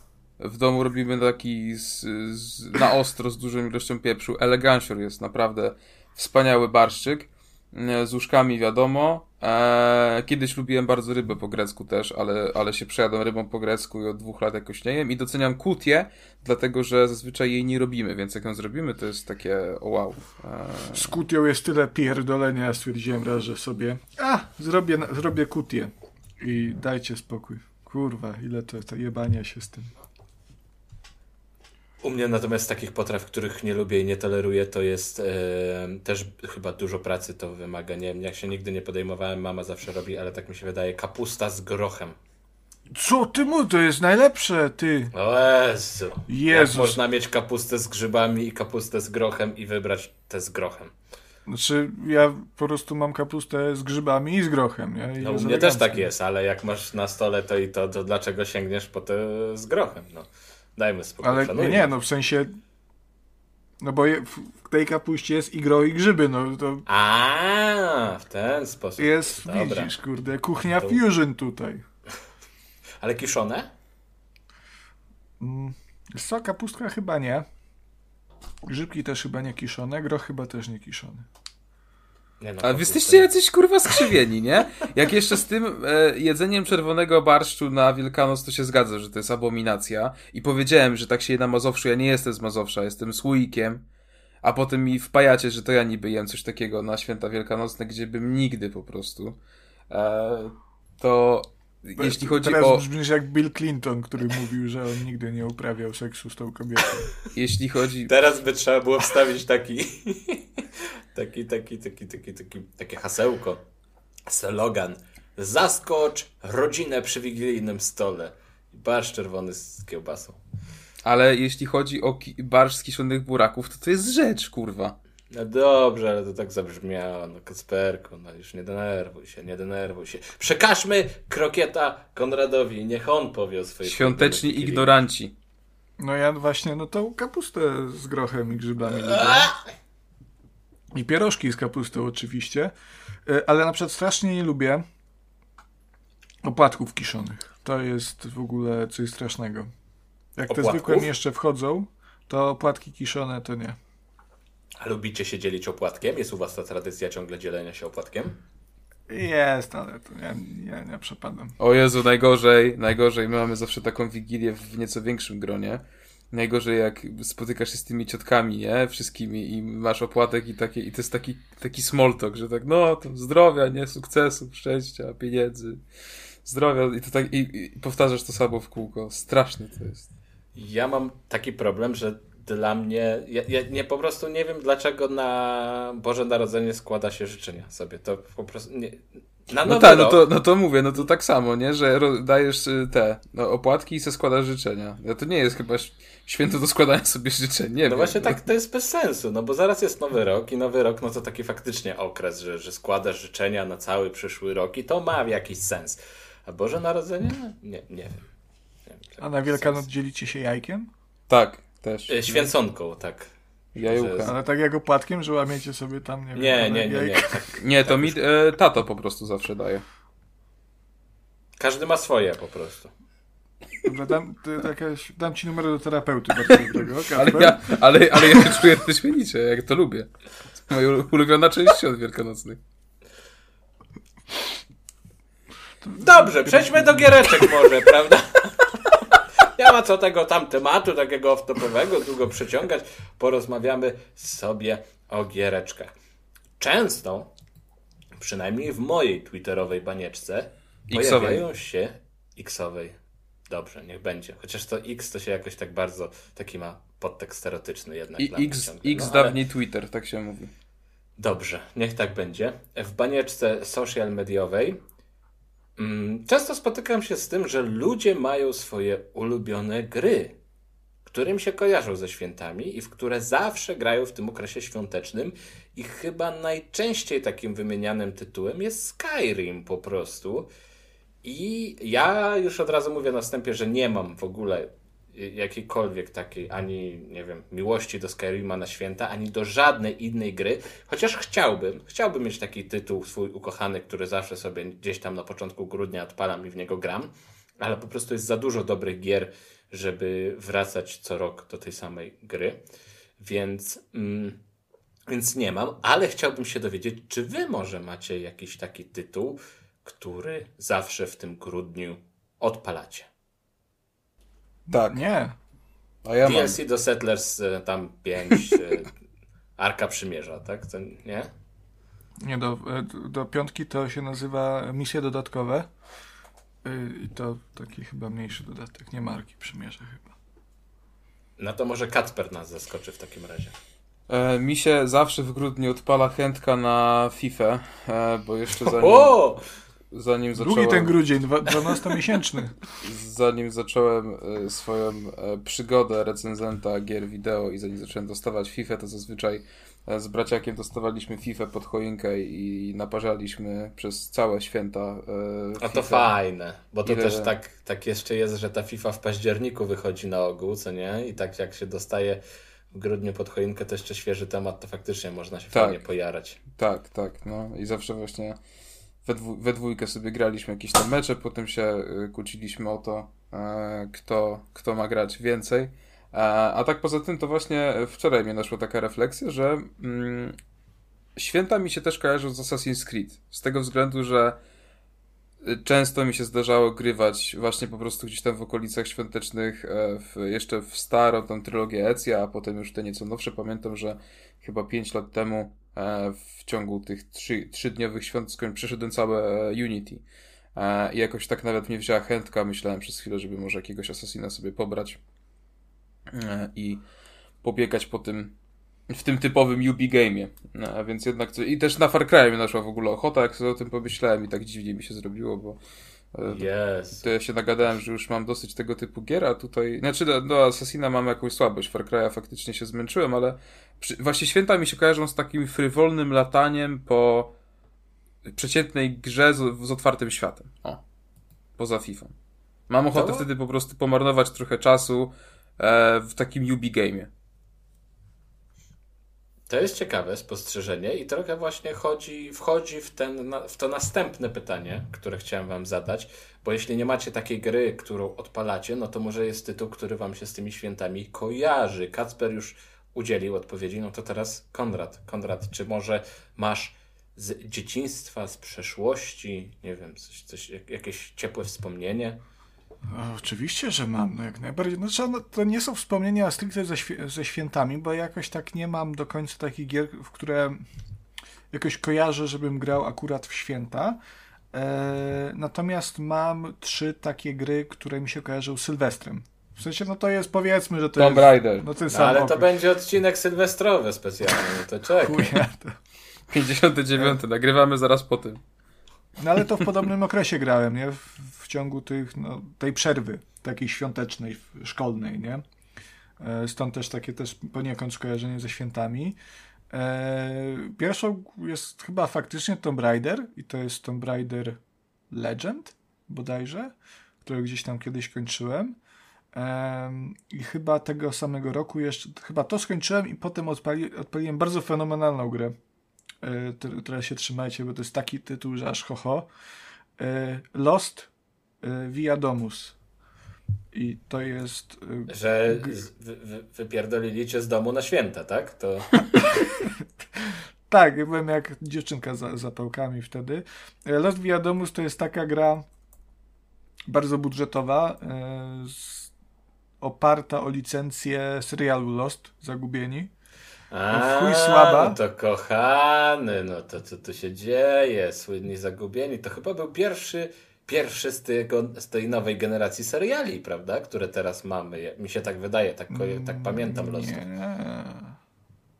W domu robimy taki z, z, na ostro z dużą ilością pieprzu. Elegancior jest naprawdę wspaniały barszczyk. E, Z łóżkami wiadomo. E, kiedyś lubiłem bardzo rybę po grecku też, ale, ale się przejadłem rybą po grecku i od dwóch lat jakoś nie jem. I doceniam kutię, dlatego że zazwyczaj jej nie robimy, więc jak ją zrobimy, to jest takie o wow. E, Z kutią jest tyle pierdolenia, stwierdziłem raz, że sobie a, zrobię, zrobię kutię. I dajcie spokój. Kurwa, ile to, to jebania się z tym. U mnie natomiast takich potraw, których nie lubię i nie toleruję, to jest e, też chyba dużo pracy to wymaga. Nie wiem, jak się nigdy nie podejmowałem, mama zawsze robi, ale tak mi się wydaje, kapusta z grochem. Co ty mu, to jest najlepsze, ty. O Jezu. Jak Jezus. można mieć kapustę z grzybami i kapustę z grochem i wybrać tę z grochem. Znaczy, ja po prostu mam kapustę z grzybami i z grochem, nie? I No u mnie też tak jest, ale jak masz na stole to i to, to dlaczego sięgniesz po te z grochem? No, dajmy spokój, Ale nie, szanujmy. nie, no w sensie... No bo je- w tej kapuście jest i gro i grzyby, no to A, w ten sposób. jest, Dobra. widzisz, kurde, kuchnia To- fusion tutaj. Ale kiszone? Mm, Wiesz co, kapustka chyba nie. Grzybki też chyba nie kiszone, groch chyba też nie kiszony. Nie no, Ale wy jesteście jacyś kurwa skrzywieni, nie? Jak jeszcze z tym e, jedzeniem czerwonego barszczu na Wielkanoc to się zgadza, że to jest abominacja. I powiedziałem, że tak się je na Mazowszu. Ja nie jestem z Mazowsza, jestem słoikiem. A potem mi wpajacie, że to ja niby jem coś takiego na święta wielkanocne, gdzie bym nigdy po prostu. E, to jeśli chodzi Teraz o. brzmisz jak Bill Clinton, który mówił, że on nigdy nie uprawiał seksu z tą kobietą. Jeśli chodzi. Teraz by trzeba było wstawić taki, taki, taki, taki, taki, taki, takie hasełko, slogan. Zaskocz rodzinę przy wigilijnym stole. Barsz czerwony z kiełbasą. Ale jeśli chodzi o ki- barszcz z kiszonych buraków, to to jest rzecz, kurwa. No dobrze, ale to tak zabrzmiało. No Kacperku, no już nie denerwuj się, nie denerwuj się. Przekażmy krokieta Konradowi, niech on powie o swojej Świąteczni ignoranci. No ja właśnie, no tą kapustę z grochem i grzybami lubię. I pierożki z kapustą oczywiście. E, Ale na przykład strasznie nie lubię opłatków kiszonych. To jest w ogóle coś strasznego. Jak te Opłatków? zwykłe jeszcze wchodzą, to opłatki kiszone to nie. A lubicie się dzielić opłatkiem? Jest u was ta tradycja ciągle dzielenia się opłatkiem? Jest, ale to ja, ja nie przepadam. O Jezu, najgorzej, najgorzej. My mamy zawsze taką wigilię w nieco większym gronie. Najgorzej jak spotykasz się z tymi ciotkami, nie? Wszystkimi i masz opłatek i takie, i to jest taki, taki small talk, że tak, no, to zdrowia, nie? Sukcesu, szczęścia, pieniędzy, zdrowia i to tak, i, i powtarzasz to samo w kółko. Straszne to jest. Ja mam taki problem, że dla mnie. Ja, ja nie po prostu nie wiem, dlaczego na Boże Narodzenie składa się życzenia sobie. To po prostu. Nie, na No nowy tak, no to, no to mówię, no to tak samo, nie? Że dajesz y, te no, opłatki i se składasz życzenia. No to nie jest chyba święto do składania sobie życzeń, nie No wiem. właśnie tak, to jest bez sensu, no bo zaraz jest nowy rok i nowy rok, no to taki faktycznie okres, że, że składasz życzenia na cały przyszły rok i to ma jakiś sens. A Boże Narodzenie? Nie, nie wiem. Nie wiem A na Wielkanoc dzielicie się jajkiem? Tak, też. E, Święconką, tak. Jajuka. Ale tak jak opłatkiem, że łamiecie sobie tam, nie wiem... Nie, kawałek nie, nie, nie. jajka? Tak. Nie, to Tak mi e, tato po prostu zawsze daje. Każdy ma swoje po prostu. Dobra, dam, to jakaś, dam ci numer do terapeuty bardzo dobrego, Ale ja, ale, ale ja się czuję wyśmienicie, jak to lubię. To moja ulubiona część świąt wielkanocnych. Dobrze, przejdźmy do giereczek może, prawda? Nie ma co tego tam tematu takiego off-topowego długo przeciągać. Porozmawiamy sobie o giereczkach. Często, przynajmniej w mojej twitterowej banieczce, Xowej. pojawiają się Xowej. Dobrze, niech będzie. Chociaż to X to się jakoś tak bardzo, taki ma podtekst erotyczny jednak. I X, ciągle. X No, ale- dawniej Twitter, tak się mówi. Dobrze, niech tak będzie. W banieczce social mediowej często spotykam się z tym, że ludzie mają swoje ulubione gry, które mi się kojarzą ze świętami i w które zawsze grają w tym okresie świątecznym. I chyba najczęściej takim wymienianym tytułem jest Skyrim po prostu. I ja już od razu mówię na wstępie, że nie mam w ogóle jakiejkolwiek takiej, ani nie wiem, miłości do Skyrima na święta, ani do żadnej innej gry, chociaż chciałbym, chciałbym mieć taki tytuł swój ukochany, który zawsze sobie gdzieś tam na początku grudnia odpalam i w niego gram, ale po prostu jest za dużo dobrych gier, żeby wracać co rok do tej samej gry, więc, mm, więc nie mam, ale chciałbym się dowiedzieć, czy wy może macie jakiś taki tytuł, który zawsze w tym grudniu odpalacie. Tak. Nie. A ja DLC mam. do Settlers e, tam 5, e, Arka Przymierza, tak? To nie? Nie, do, e, do piątki to się nazywa misje dodatkowe. I to taki chyba mniejszy dodatek, nie marki przymierza chyba. No to może Kacper nas zaskoczy w takim razie. E, mi się zawsze w grudniu odpala chętka na FIFA, e, bo jeszcze zanim, O! Zanim Długi zacząłem... ten grudzień, dwa- 12-miesięczny. zanim zacząłem swoją e, przygodę recenzenta gier wideo i zanim zacząłem dostawać FIFA, to zazwyczaj e, z braciakiem dostawaliśmy FIFA pod choinkę i naparzaliśmy przez całe święta e, A to FIFA. fajne, bo to Ile- też tak, tak jeszcze jest, że ta FIFA w październiku wychodzi na ogół, co nie? I tak jak się dostaje w grudniu pod choinkę, to jeszcze świeży temat, to faktycznie można się Tak. fajnie pojarać. Tak, tak, no i zawsze właśnie we, dwu, we dwójkę sobie graliśmy jakieś tam mecze, potem się y, kłóciliśmy o to, e, kto, kto ma grać więcej. E, a tak poza tym to właśnie wczoraj mnie naszła taka refleksja, że mm, święta mi się też kojarzą z Assassin's Creed. Z tego względu, że często mi się zdarzało grywać właśnie po prostu gdzieś tam w okolicach świątecznych, e, w, jeszcze w starą tą trylogię Ezja, a potem już te nieco nowsze. Pamiętam, że chyba 5 lat temu e, w ciągu tych trzy, trzydniowych świąt przeszedłem całe e, Unity. I jakoś tak nawet mnie wzięła chętka, myślałem przez chwilę, żeby może jakiegoś Assassina sobie pobrać i pobiegać po tym w tym typowym UB game'ie. No, a więc jednak co- i też na Far Cry mnie naszła w ogóle ochota, jak sobie o tym pomyślałem i tak dziwnie mi się zrobiło, bo e, Jest. to ja się nagadałem, że już mam dosyć tego typu gier, a tutaj, znaczy do, do Assassina mam jakąś słabość, Far Cry'a faktycznie się zmęczyłem, ale przy, właśnie święta mi się kojarzą z takim frywolnym lataniem po przeciętnej grze z, z otwartym światem. O. Poza FIFA. Mam ochotę To- wtedy po prostu pomarnować trochę czasu e, w takim UB game'ie. To jest ciekawe spostrzeżenie i trochę właśnie chodzi, wchodzi w, ten, w to następne pytanie, które chciałem wam zadać, bo jeśli nie macie takiej gry, którą odpalacie, no to może jest tytuł, który wam się z tymi świętami kojarzy. Kacper już udzielił odpowiedzi, no to teraz Konrad. Konrad, czy może masz z dzieciństwa, z przeszłości, nie wiem, coś, coś, jak- jakieś ciepłe wspomnienie? Oczywiście, że mam, no jak najbardziej. Znaczy, no, to nie są wspomnienia stricte ze, świe- ze świętami, bo jakoś tak nie mam do końca takich gier, w które jakoś kojarzę, żebym grał akurat w święta. E, natomiast mam trzy takie gry, które mi się kojarzą z Sylwestrem. W sensie, no to jest, powiedzmy, że to Tomb jest... Raider. No ten No, sam ale to okres. będzie odcinek sylwestrowy specjalny, no to czekaj. Chuja, to... 59. Nagrywamy zaraz po tym. No ale to w podobnym okresie grałem, nie? W, w ciągu tych, no, tej przerwy takiej świątecznej, szkolnej, nie? E, Stąd też takie też poniekąd skojarzenie ze świętami. E, Pierwszą jest chyba faktycznie Tomb Raider i to jest Tomb Raider Legend bodajże, które gdzieś tam kiedyś kończyłem. Em, I chyba tego samego roku jeszcze, chyba to skończyłem i potem odpali, odpaliłem bardzo fenomenalną grę. T- Teraz się trzymajcie, bo to jest taki tytuł, że aż ho, ho. E, Lost e, Via Domus. I to jest. Że wy, wy, wypierdolili cię z domu na święta, tak? To Tak, ja byłem jak dziewczynka za zapałkami wtedy. E, Lost Via Domus to jest taka gra bardzo budżetowa, z, oparta o licencję serialu Lost, Zagubieni. A, chuj słaba. No to kochany, no to co tu się dzieje? Słynni zagubieni. To chyba był pierwszy, pierwszy z, tego, z tej nowej generacji seriali, prawda? Które teraz mamy. Mi się tak wydaje, tak, ko- tak pamiętam Lost. Nie.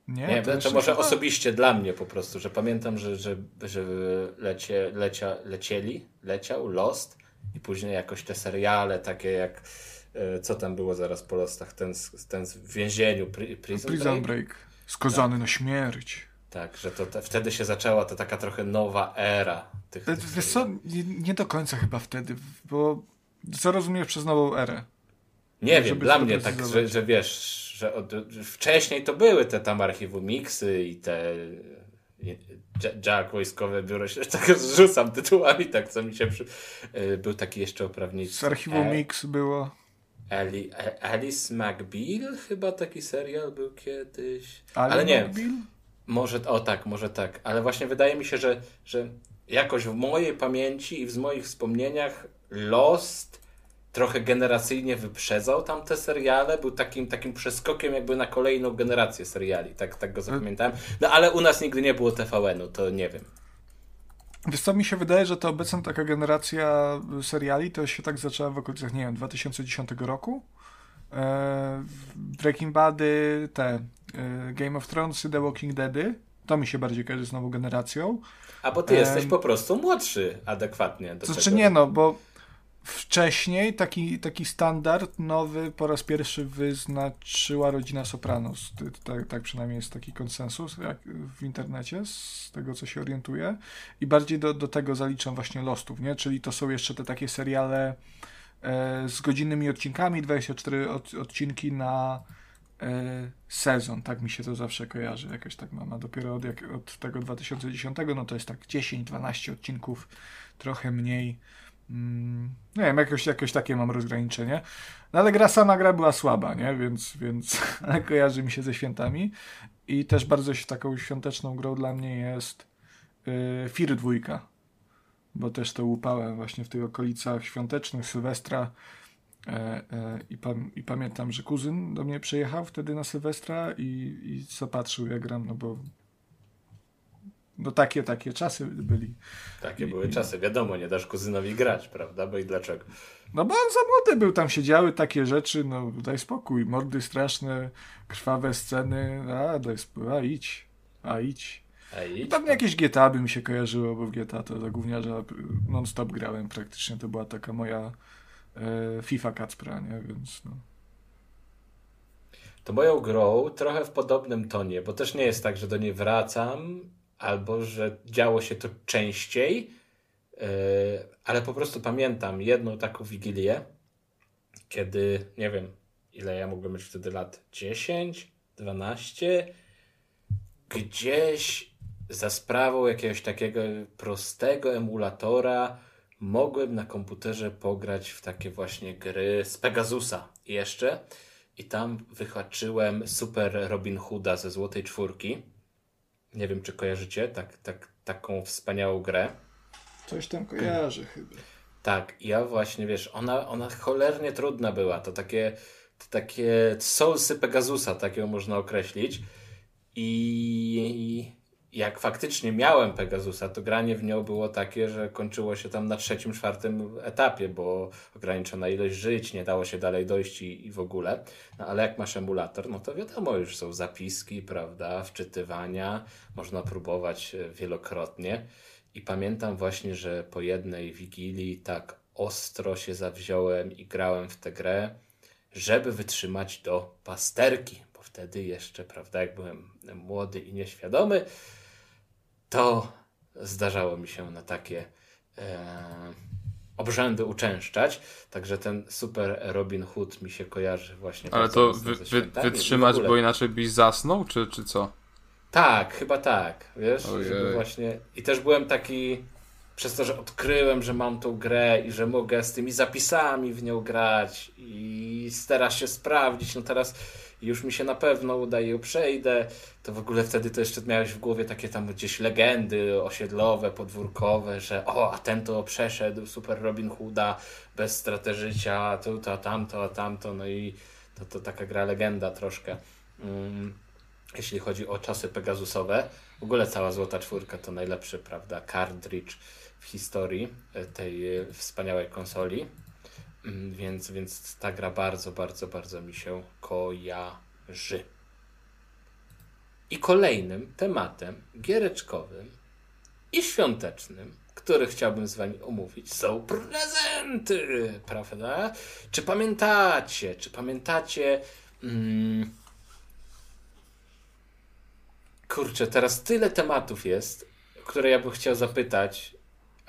Nie, Nie, to, jeszcze może chyba- osobiście dla mnie po prostu, że pamiętam, że, że, że lecie, lecia, lecieli, leciał Lost i później jakoś te seriale takie jak e, co tam było zaraz po losach, ten, ten w więzieniu, pri, prison, Prison break? Break. Skazany na śmierć. Tak, że to te, wtedy się zaczęła ta taka trochę nowa era tych. E, tych Wiesz co, nie, nie do końca chyba wtedy, bo co rozumiesz przez nową erę? Nie wiem, dla mnie tak, że, że wiesz, że, od, że wcześniej to były te tam archiwum miksy i te Jack- wojskowe biuro się tak rzucam tytułami, tak co mi się przy... y, Był taki jeszcze oprawniczy. Z archiwum E- Mix było. Ali, A- Alice McBeal chyba taki serial był kiedyś. Ali Ale nie, McBeal? może, o tak, może tak, ale właśnie wydaje mi się, że, że jakoś w mojej pamięci i w moich wspomnieniach Lost trochę generacyjnie wyprzedzał tamte seriale, był takim, takim przeskokiem jakby na kolejną generację seriali, tak, tak go zapamiętałem. No ale u nas nigdy nie było TVN-u, to nie wiem. Wiesz co, mi się wydaje, że to obecna taka generacja seriali to się tak zaczęła w okolicach, nie wiem, 2010 roku. E, Breaking Bady, te e, Game of Thrones, The Walking Deady. To mi się bardziej kojarzy z nową generacją. A bo ty jesteś po prostu młodszy adekwatnie do To znaczy tego. nie no, bo wcześniej taki, taki standard nowy po raz pierwszy wyznaczyła rodzina Sopranos. Tak, tak przynajmniej jest taki konsensus w internecie, z tego co się orientuję. I bardziej do, do tego zaliczam właśnie Lostów, nie? Czyli to są jeszcze te takie seriale e, z godzinnymi odcinkami, 24 od, odcinki na e, sezon. Tak mi się to zawsze kojarzy. Jakoś tak mam. A dopiero od, jak, od tego 2010, no to jest tak 10-12 odcinków, trochę mniej. Mm, nie wiem, jakoś, jakoś takie mam rozgraniczenie. No ale gra sama gra była słaba, nie? Więc, więc kojarzy mi się ze świętami. I też bardzo się taką świąteczną grą dla mnie jest yy, Fir dwójka. Bo też to łupałem właśnie w tych okolicach świątecznych, Sylwestra. E, e, i, I pamiętam, że kuzyn do mnie przyjechał wtedy na Sylwestra i, i zapatrzył jak gram, no bo no takie, takie czasy byli. Takie były czasy, wiadomo, nie dasz kuzynowi grać, prawda? Bo i dlaczego? No bo on za młody był, tam się działy takie rzeczy, no daj spokój, mordy straszne, krwawe sceny, a daj spokój, a idź, a idź. A I idź, pewnie jakieś GTA by mi się kojarzyło, bo w GTA to za gówniarza non-stop grałem praktycznie, to była taka moja e, FIFA Kacpra, nie, więc no. To moją grą trochę w podobnym tonie, bo też nie jest tak, że do niej wracam, albo że działo się to częściej, yy, ale po prostu pamiętam jedną taką wigilię, kiedy, nie wiem, ile ja mogłem mieć wtedy lat, 10, 12, gdzieś za sprawą jakiegoś takiego prostego emulatora mogłem na komputerze pograć w takie właśnie gry z Pegasusa jeszcze. I tam wyhaczyłem Super Robin Hooda ze Złotej Czwórki. Nie wiem, czy kojarzycie tak, tak, taką wspaniałą grę. Coś tam kojarzę chyba. Tak, ja właśnie, wiesz, ona, ona cholernie trudna była. To takie, to takie soulsy Pegasusa, tak ją można określić. I jak faktycznie miałem Pegasusa, to granie w nią było takie, że kończyło się tam na trzecim, czwartym etapie, bo ograniczona ilość żyć, nie dało się dalej dojść i, i w ogóle. No ale jak masz emulator, no to wiadomo, już są zapiski, prawda, wczytywania, można próbować e, wielokrotnie. I pamiętam właśnie, że po jednej wigilii tak ostro się zawziąłem i grałem w tę grę, żeby wytrzymać do pasterki, wtedy jeszcze, prawda, jak byłem młody i nieświadomy, to zdarzało mi się na takie e, obrzędy uczęszczać. Także ten super Robin Hood mi się kojarzy właśnie Ale bardzo to wy, wy, wytrzymać, bo inaczej byś zasnął, czy, czy co? Tak, chyba tak, wiesz, Ojej. żeby właśnie... I też byłem taki, przez to, że odkryłem, że mam tą grę i że mogę z tymi zapisami w nią grać i starasz się sprawdzić, no teraz już mi się na pewno uda i ją przejdę, to w ogóle wtedy to jeszcze miałeś w głowie takie tam gdzieś legendy osiedlowe, podwórkowe, że o, a ten to przeszedł Super Robin Hooda bez straty życia, tu, to, tamto, a tamto, no i to, to taka gra legenda troszkę. Mm jeśli chodzi o czasy Pegasusowe. W ogóle cała Złota Czwórka to najlepszy, prawda, cartridge historii e, tej e, wspaniałej konsoli. Mm, Więc, więc ta gra bardzo, bardzo, bardzo mi się kojarzy. I kolejnym tematem giereczkowym i świątecznym który chciałbym z wami omówić, są prezenty, prawda? Czy pamiętacie, czy pamiętacie... Mm, kurczę, teraz tyle tematów jest, które ja bym chciał zapytać,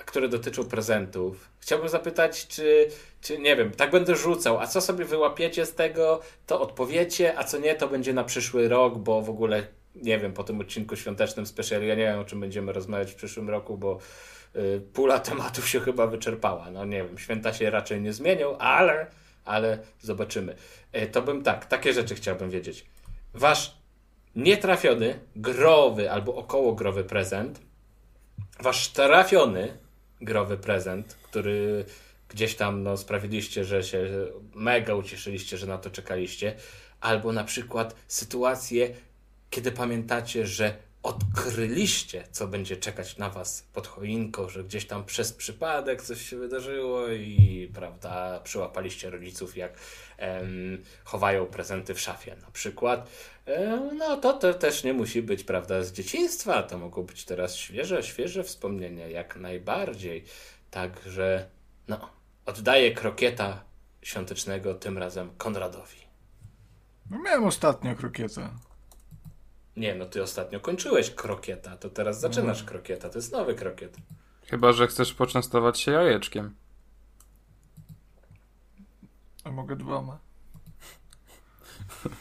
które dotyczą prezentów. Chciałbym zapytać, czy, czy nie wiem, tak będę rzucał, a co sobie wyłapiecie z tego, to odpowiecie, a co nie, to będzie na przyszły rok, bo w ogóle nie wiem, po tym odcinku świątecznym special, ja nie wiem, o czym będziemy rozmawiać w przyszłym roku, bo y, pula tematów się chyba wyczerpała. No nie wiem, święta się raczej nie zmienią, ale, ale zobaczymy. Y, to bym tak, takie rzeczy chciałbym wiedzieć. Wasz nietrafiony, growy albo około growy prezent, wasz trafiony growy prezent, który gdzieś tam no, sprawiliście, że się mega ucieszyliście, że na to czekaliście, albo na przykład sytuacje, kiedy pamiętacie, że odkryliście, co będzie czekać na was pod choinką, że gdzieś tam przez przypadek coś się wydarzyło i prawda, przyłapaliście rodziców, jak em, chowają prezenty w szafie na przykład. E, no to, to też nie musi być prawda z dzieciństwa, to mogą być teraz świeże, świeże wspomnienia, jak najbardziej. Także no, oddaję krokieta świątecznego tym razem Konradowi. No miałem ostatnio krokietę. Nie, no ty ostatnio kończyłeś krokieta, to teraz zaczynasz krokieta, to jest nowy krokiet. Chyba, że chcesz poczęstować się jajeczkiem. A mogę dwoma.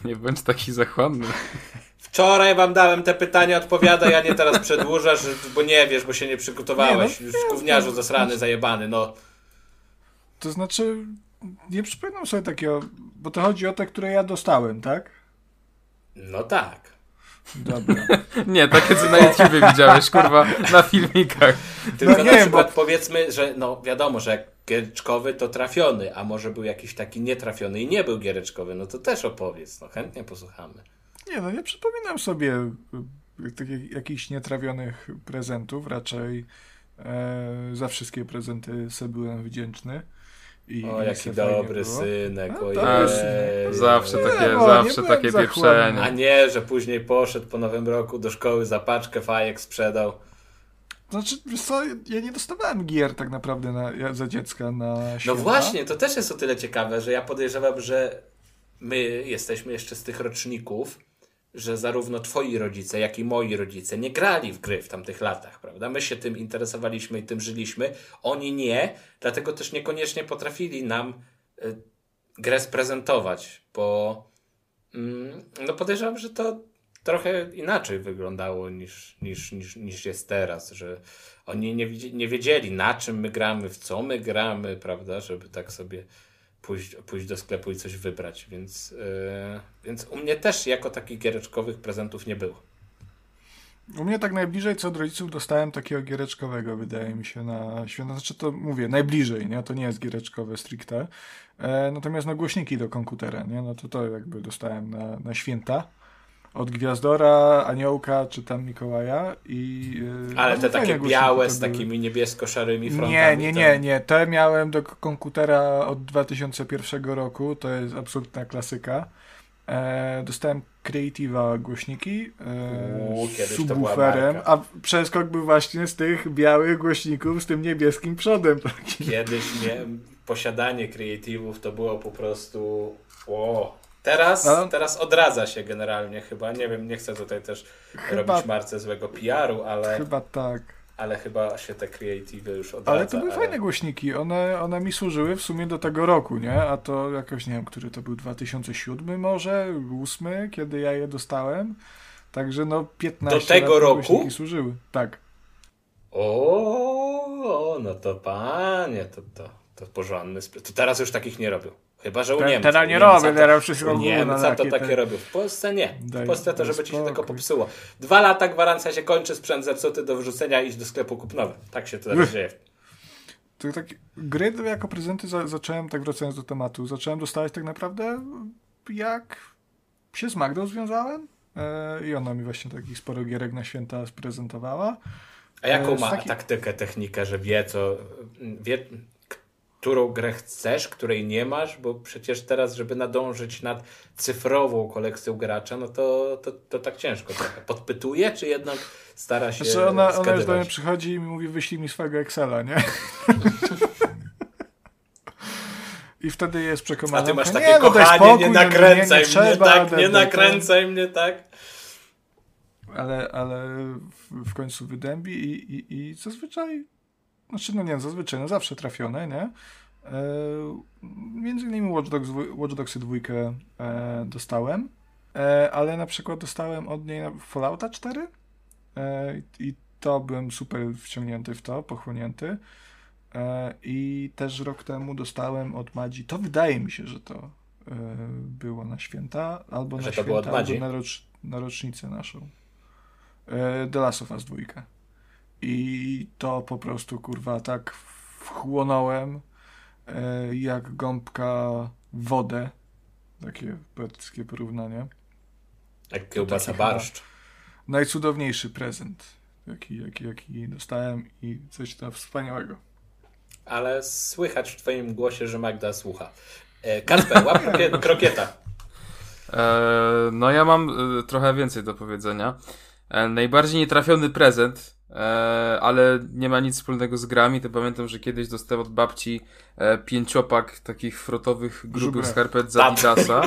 Nie bądź taki zachłanny. Wczoraj wam dałem te pytania, odpowiadaj, a nie teraz przedłużasz, bo nie wiesz, bo się nie przygotowałeś. Nie, no, Już gówniarzu zasrany, zajebany, no. To znaczy, nie przypominam sobie takiego, bo to chodzi o te, które ja dostałem, tak? No tak. Dobra. Nie, takie co na YouTube widziałeś, kurwa, na filmikach. Tylko No na nie, przykład bo- powiedzmy, że no wiadomo, że jak giereczkowy to trafiony, a może był jakiś taki nietrafiony i nie był giereczkowy, no to też opowiedz, no chętnie posłuchamy. Nie no, nie przypominam sobie y, takich jakichś nietrawionych prezentów, raczej e, za wszystkie prezenty sobie byłem wdzięczny. I, O, i jaki se fajnie dobry synek, No, synek. Zawsze takie, no, zawsze takie pieprzenie. A nie, że później poszedł po nowym roku do szkoły za paczkę fajek sprzedał. Znaczy, co, ja nie dostawałem gier tak naprawdę na, ja, za dziecka na No święta. właśnie, to też jest o tyle ciekawe, że ja podejrzewam, że my jesteśmy jeszcze z tych roczników, że zarówno twoi rodzice, jak i moi rodzice nie grali w gry w tamtych latach, prawda? My się tym interesowaliśmy i tym żyliśmy, oni nie, dlatego też niekoniecznie potrafili nam y, grę sprezentować, bo mm, no podejrzewam, że to trochę inaczej wyglądało niż, niż, niż, niż jest teraz, że oni nie, nie wiedzieli na czym my gramy, w co my gramy, prawda, żeby tak sobie pójść, pójść do sklepu i coś wybrać, więc, yy, więc u mnie też jako takich giereczkowych prezentów nie było. U mnie tak najbliżej co od rodziców dostałem takiego giereczkowego, wydaje mi się, na święta. Znaczy to mówię, najbliżej, nie? To nie jest giereczkowe stricte. E, natomiast no głośniki do komputera, nie? No to to jakby dostałem na, na święta. Od Gwiazdora, Aniołka czy tam Mikołaja i... e, Ale no, te takie białe z takimi niebiesko-szarymi frontami. Nie, nie, nie, to- nie. Te miałem do komputera od 2001 roku. To jest absolutna klasyka. E, dostałem Creative'a głośniki e, z subwooferem, a przeskok był właśnie z tych białych głośników z tym niebieskim przodem. takim. Kiedyś nie, posiadanie kreatywów to było po prostu. O. Teraz, Ale- teraz odradza się generalnie chyba. Nie wiem, nie chcę tutaj też Chyba- robić marce złego PR-u, ale, Chyba tak. ale chyba się te kreatywy już odradza. Ale to były fajne głośniki. One, one mi służyły w sumie do tego roku, nie? A to jakoś nie wiem, który to był 2007 może, 2008, kiedy ja je dostałem. Także no 15 Do tego lat roku? głośniki służyły. Tak. O, no to panie, to, to, to porządny To teraz już takich nie robią. Chyba, że u Niemców. teraz nie Niemca robię, teraz wszystko u Niemca to takie robią. W Polsce nie. W Polsce to, żeby ci się tylko popsuło. Dwa lata gwarancja się kończy, sprzęt zepsuty do wyrzucenia i iść do sklepu kup nowy. Tak się to teraz dzieje. To tak, gry jako prezenty za, zacząłem, tak wracając do tematu, zacząłem dostawać tak naprawdę jak się z Magdą związałem e, i ona mi właśnie takich sporo gierek na święta sprezentowała. A jaką E, ma taki- taktykę, technikę, że wie co, wie, którą grę chcesz, której nie masz, bo przecież teraz, żeby nadążyć nad cyfrową kolekcją gracza, no to, to, to tak ciężko trochę. Podpytuje, czy jednak stara się Znaczy ona, ona już do mnie przychodzi i mówi, wyślij mi swojego Excela, nie? I wtedy jest A przekonana. ty masz nie, takie no daj kochanie, spokój, nie no, nakręcaj mnie trzeba, tak, da- nie da- nakręcaj mnie tak. Ale, ale w, w końcu wydębi i, i, i zazwyczaj, znaczy no nie, zazwyczaj, no zawsze trafione, nie? E, między innymi Watch, Dogs, Watch Dogsy dwójkę e, dostałem, e, ale na przykład dostałem od niej Fallouta 4 e, i to byłem super wciągnięty w to, pochłonięty. E, I też rok temu dostałem od Madzi, to wydaje mi się, że to e, było na święta, albo Że na święta, albo na, rocz, na rocznicę naszą. The Last of Us 2. I to po prostu, kurwa, tak wchłonąłem e, jak gąbka wodę. Takie poetyckie porównanie. Jak kiełbasa barszcz. Najcudowniejszy prezent, jaki, jaki, jaki dostałem i coś tam wspaniałego. Ale słychać w twoim głosie, że Magda słucha. E, Kasper, łap krokie- krokieta. E, no ja mam trochę więcej do powiedzenia. Najbardziej nietrafiony prezent, ale nie ma nic wspólnego z grami, to pamiętam, że kiedyś dostałem od babci e, pięciopak takich frotowych, grubych Żubrę. skarpet z. Adidasa.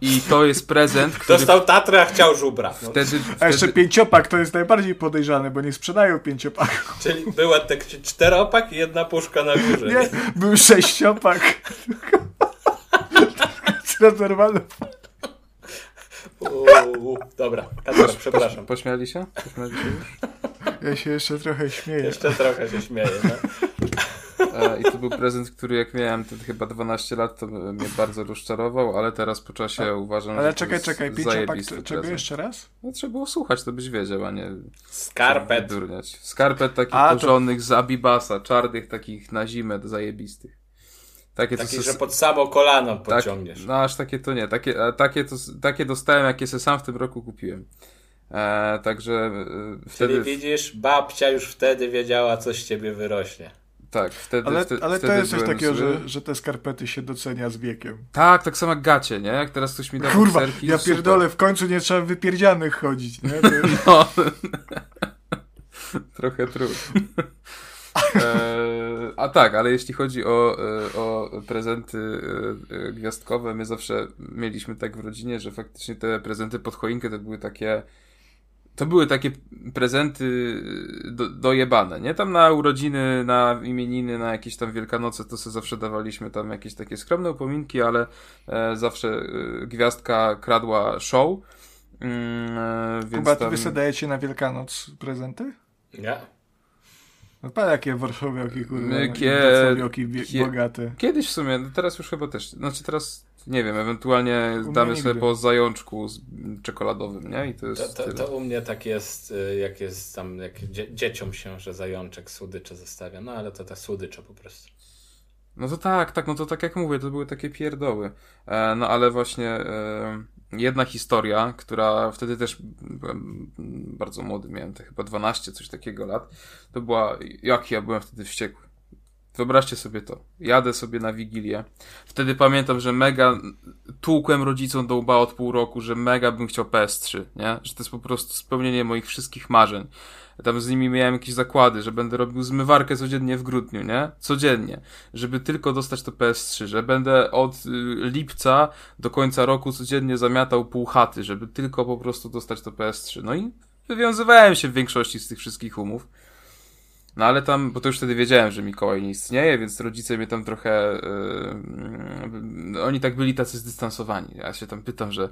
I to jest prezent, który Dostał Tatrę, a chciał żubra. No, wtedy... A jeszcze wtedy pięciopak to jest najbardziej podejrzany, bo nie sprzedają pięciopaku. czyli była tak czteropak i jedna puszka na górze. Nie, był sześciopak. Zrezerwowany. Uuu, dobra, Kasper, przepraszam. Pośmiali się? Pośmiali się już? Ja się jeszcze trochę śmieję. Jeszcze trochę się śmieję. No. I to był prezent, który jak miałem wtedy chyba 12 lat, to mnie bardzo rozczarował, ale teraz po czasie uważam, Ale że to czekaj, jest czekaj, zajebisty to- czego prezent. jeszcze raz? No, trzeba było słuchać, to byś wiedział, a nie Skarpet. durniać. Skarpet takich A, to- z Abibasa, czarnych takich na zimę, zajebistych. Takie Taki, to że pod samo kolano tak, podciągniesz. No aż takie to nie. Takie, a takie, to, takie dostałem, jakie se sam w tym roku kupiłem. E, także e, Czyli wtedy... widzisz, babcia już wtedy wiedziała, co z ciebie wyrośnie. Tak, wtedy, Ale, wtedy, ale to wtedy jest coś takiego, zły. że, że te skarpety się docenia z wiekiem. Tak, tak samo jak gacie, nie? Jak teraz ktoś mi da Kurwa, bokserki, ja super. pierdolę, w końcu nie trzeba wypierdzianych chodzić, nie? No. Trochę trudno. E, a tak, ale jeśli chodzi o, e, o prezenty e, gwiazdkowe, my zawsze mieliśmy tak w rodzinie, że faktycznie te prezenty pod choinkę to były takie. To były takie prezenty do, dojebane, nie? Tam na urodziny, na imieniny, na jakieś tam wielkanoce to sobie zawsze dawaliśmy tam jakieś takie skromne upominki, ale e, zawsze e, gwiazdka kradła show. Mm, e, więc Kuba, ty tam... wy sobie dajecie na Wielkanoc prezenty? Nie? No pa jakie warszawiaki, kurwa, My kie- warszawiaki kie- bogate. Kiedyś w sumie, no teraz już chyba też. Znaczy teraz nie wiem, ewentualnie U damy nigdy. sobie po zajączku z czekoladowym, nie? I to To, jest. to, tyle. to u mnie tak jest, y, jak jest tam, jak dzie dzieciom się, że zajączek słodycze zostawia. No ale to te słodycze po prostu. No to tak, tak, no to tak jak mówię, to były takie pierdoły. E, no ale właśnie e, jedna historia, która wtedy też byłem bardzo młody, miałem te chyba 12, coś takiego lat. To była, jak ja byłem wtedy wściekły. Wyobraźcie sobie to. Jadę sobie na Wigilię. Wtedy pamiętam, że mega tłukłem rodzicom do łba od pół roku, że mega bym chciał PS3, nie? Że to jest po prostu spełnienie moich wszystkich marzeń. Tam z nimi miałem jakieś zakłady, że będę robił zmywarkę codziennie w grudniu, nie? Codziennie. Żeby tylko dostać to PS3, że będę od y, lipca do końca roku codziennie zamiatał pół chaty, żeby tylko po prostu dostać to PS3. No i wywiązywałem się w większości z tych wszystkich umów. No ale tam, bo to już wtedy wiedziałem, że Mikołaj nie istnieje, więc rodzice mnie tam trochę. Yy, oni tak byli tacy zdystansowani. Ja się tam pytam, że.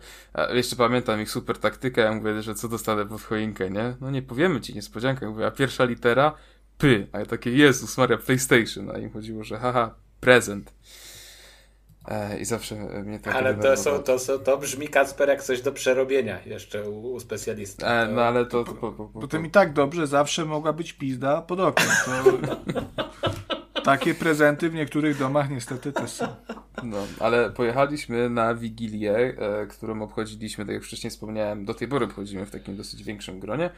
Jeszcze pamiętam ich super taktykę. Ja mówię, że co dostanę pod choinkę, nie? No nie powiemy ci, niespodziankę. Mówię, a pierwsza litera Py. A ja takie, Jezus Maria, PlayStation. A im chodziło, że haha, prezent. E, I zawsze mnie tak Ale to, są, to, są, to brzmi Kacper jak coś do przerobienia jeszcze u, u specjalisty. E, To- no ale to. to, po, po, po, Bo tym i tak dobrze zawsze mogła być pizda pod oknem. To... Takie prezenty w niektórych domach niestety też są. No, ale pojechaliśmy na Wigilię, e, którą obchodziliśmy, tak jak wcześniej wspomniałem, do tej pory obchodzimy w takim dosyć większym gronie.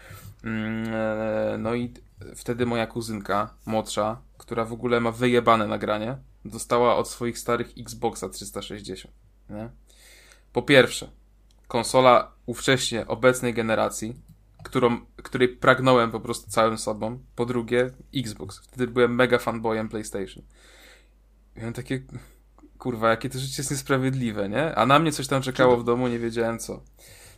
Mm, e, no i wtedy moja kuzynka, młodsza, która w ogóle ma wyjebane nagranie, dostała od swoich starych Xboxa 360. Nie? Po pierwsze, konsola ówcześnie obecnej generacji, którą, której pragnąłem po prostu całym sobą. Po drugie, Xbox. Wtedy byłem mega fanboyem PlayStation. Miałem takie, kurwa, jakie to życie jest niesprawiedliwe, nie? A na mnie coś tam czekało w domu, nie wiedziałem co.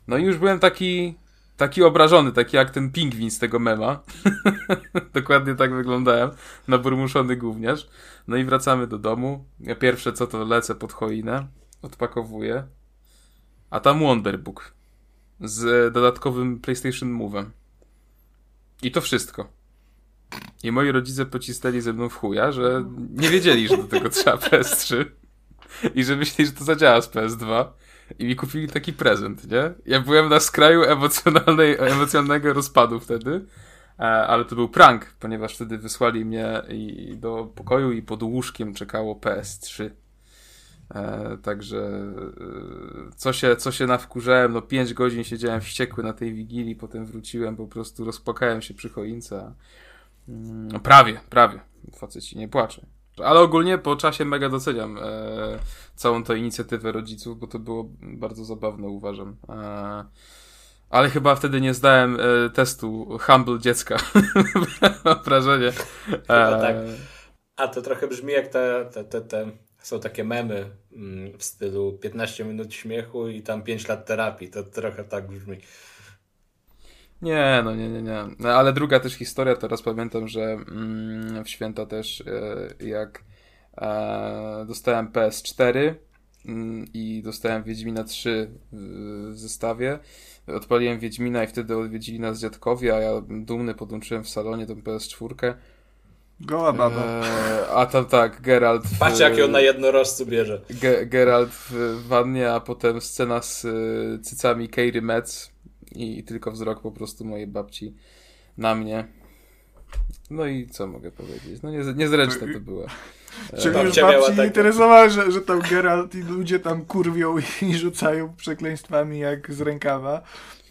No i już byłem taki, taki obrażony, taki jak ten pingwin z tego mema. Dokładnie tak wyglądałem, naburmuszony gówniarz. No i wracamy do domu. Ja pierwsze co to lecę pod choinę, odpakowuję. A tam Wonderbook z dodatkowym PlayStation Move'em. I to wszystko. I moi rodzice pocisnęli ze mną w chuja, że nie wiedzieli, że do tego trzeba PS3 i że myśleli, że to zadziała z PS2 i mi kupili taki prezent, nie? Ja byłem na skraju emocjonalnej, emocjonalnego rozpadu wtedy, e, ale to był prank, ponieważ wtedy wysłali mnie i do pokoju i pod łóżkiem czekało PS3. E, także e, co się, co się nawkurzałem, no 5 godzin siedziałem wściekły na tej wigilii, potem wróciłem, po prostu rozpłakałem się przy choince. No prawie, prawie. Faceci nie płaczę. Ale ogólnie po czasie mega doceniam całą tę inicjatywę rodziców, bo to było bardzo zabawne, uważam. E, ale chyba wtedy nie zdałem e, testu Humble dziecka. Mam wrażenie. Chyba tak. A to trochę brzmi jak te, te, te, te są takie memy mm, w stylu 15 minut śmiechu i tam 5 lat terapii. To trochę tak brzmi. Nie, no nie, nie, nie. No, ale druga też historia, teraz pamiętam, że mm, w święta też e, jak e, dostałem PS4 mm, i dostałem Wiedźmina 3 w, w zestawie. Odpaliłem Wiedźmina i wtedy odwiedzili nas dziadkowie, a ja dumny podłączyłem w salonie tą PS4 Goła baba. Eee, a tam tak, Geralt. W, Patrz, jak ją na jednorożcu bierze. Ge Geralt w wannie, a potem scena z y, cycami Keiry Metz i, i, tylko wzrok po prostu mojej babci na mnie. No i co mogę powiedzieć? No nie, niezręczne to było. Czyli już babci tak... interesowała, że, że tam Geralt i ludzie tam kurwią i rzucają przekleństwami jak z rękawa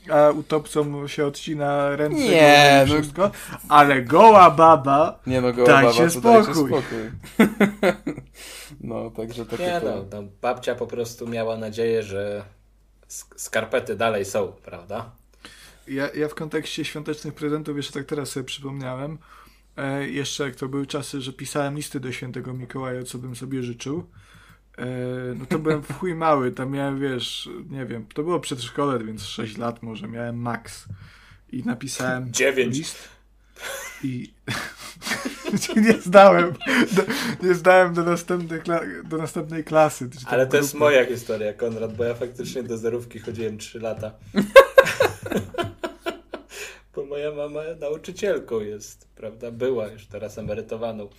a utopcom się odcina ręce nie, no... wszystko, ale goła baba nie no, goła dajcie baba, spokój. Dajcie spokój. no, także takie nie, to... no, no, babcia po prostu miała nadzieję, że skarpety dalej są, prawda? Ja, ja w kontekście świątecznych prezentów jeszcze tak teraz sobie przypomniałem, e, jeszcze jak to były czasy, że pisałem listy do świętego Mikołaja, co bym sobie życzył, E, no to byłem w chuj mały, tam miałem, wiesz, nie wiem, to było przedszkole, więc 6 lat może, miałem max. I napisałem 9. list i nie zdałem, do, nie zdałem do następnej, do następnej klasy. Ale to jest moja historia, Konrad, bo ja faktycznie do zerówki chodziłem 3 lata. bo moja mama nauczycielką jest, prawda, była już teraz emerytowaną.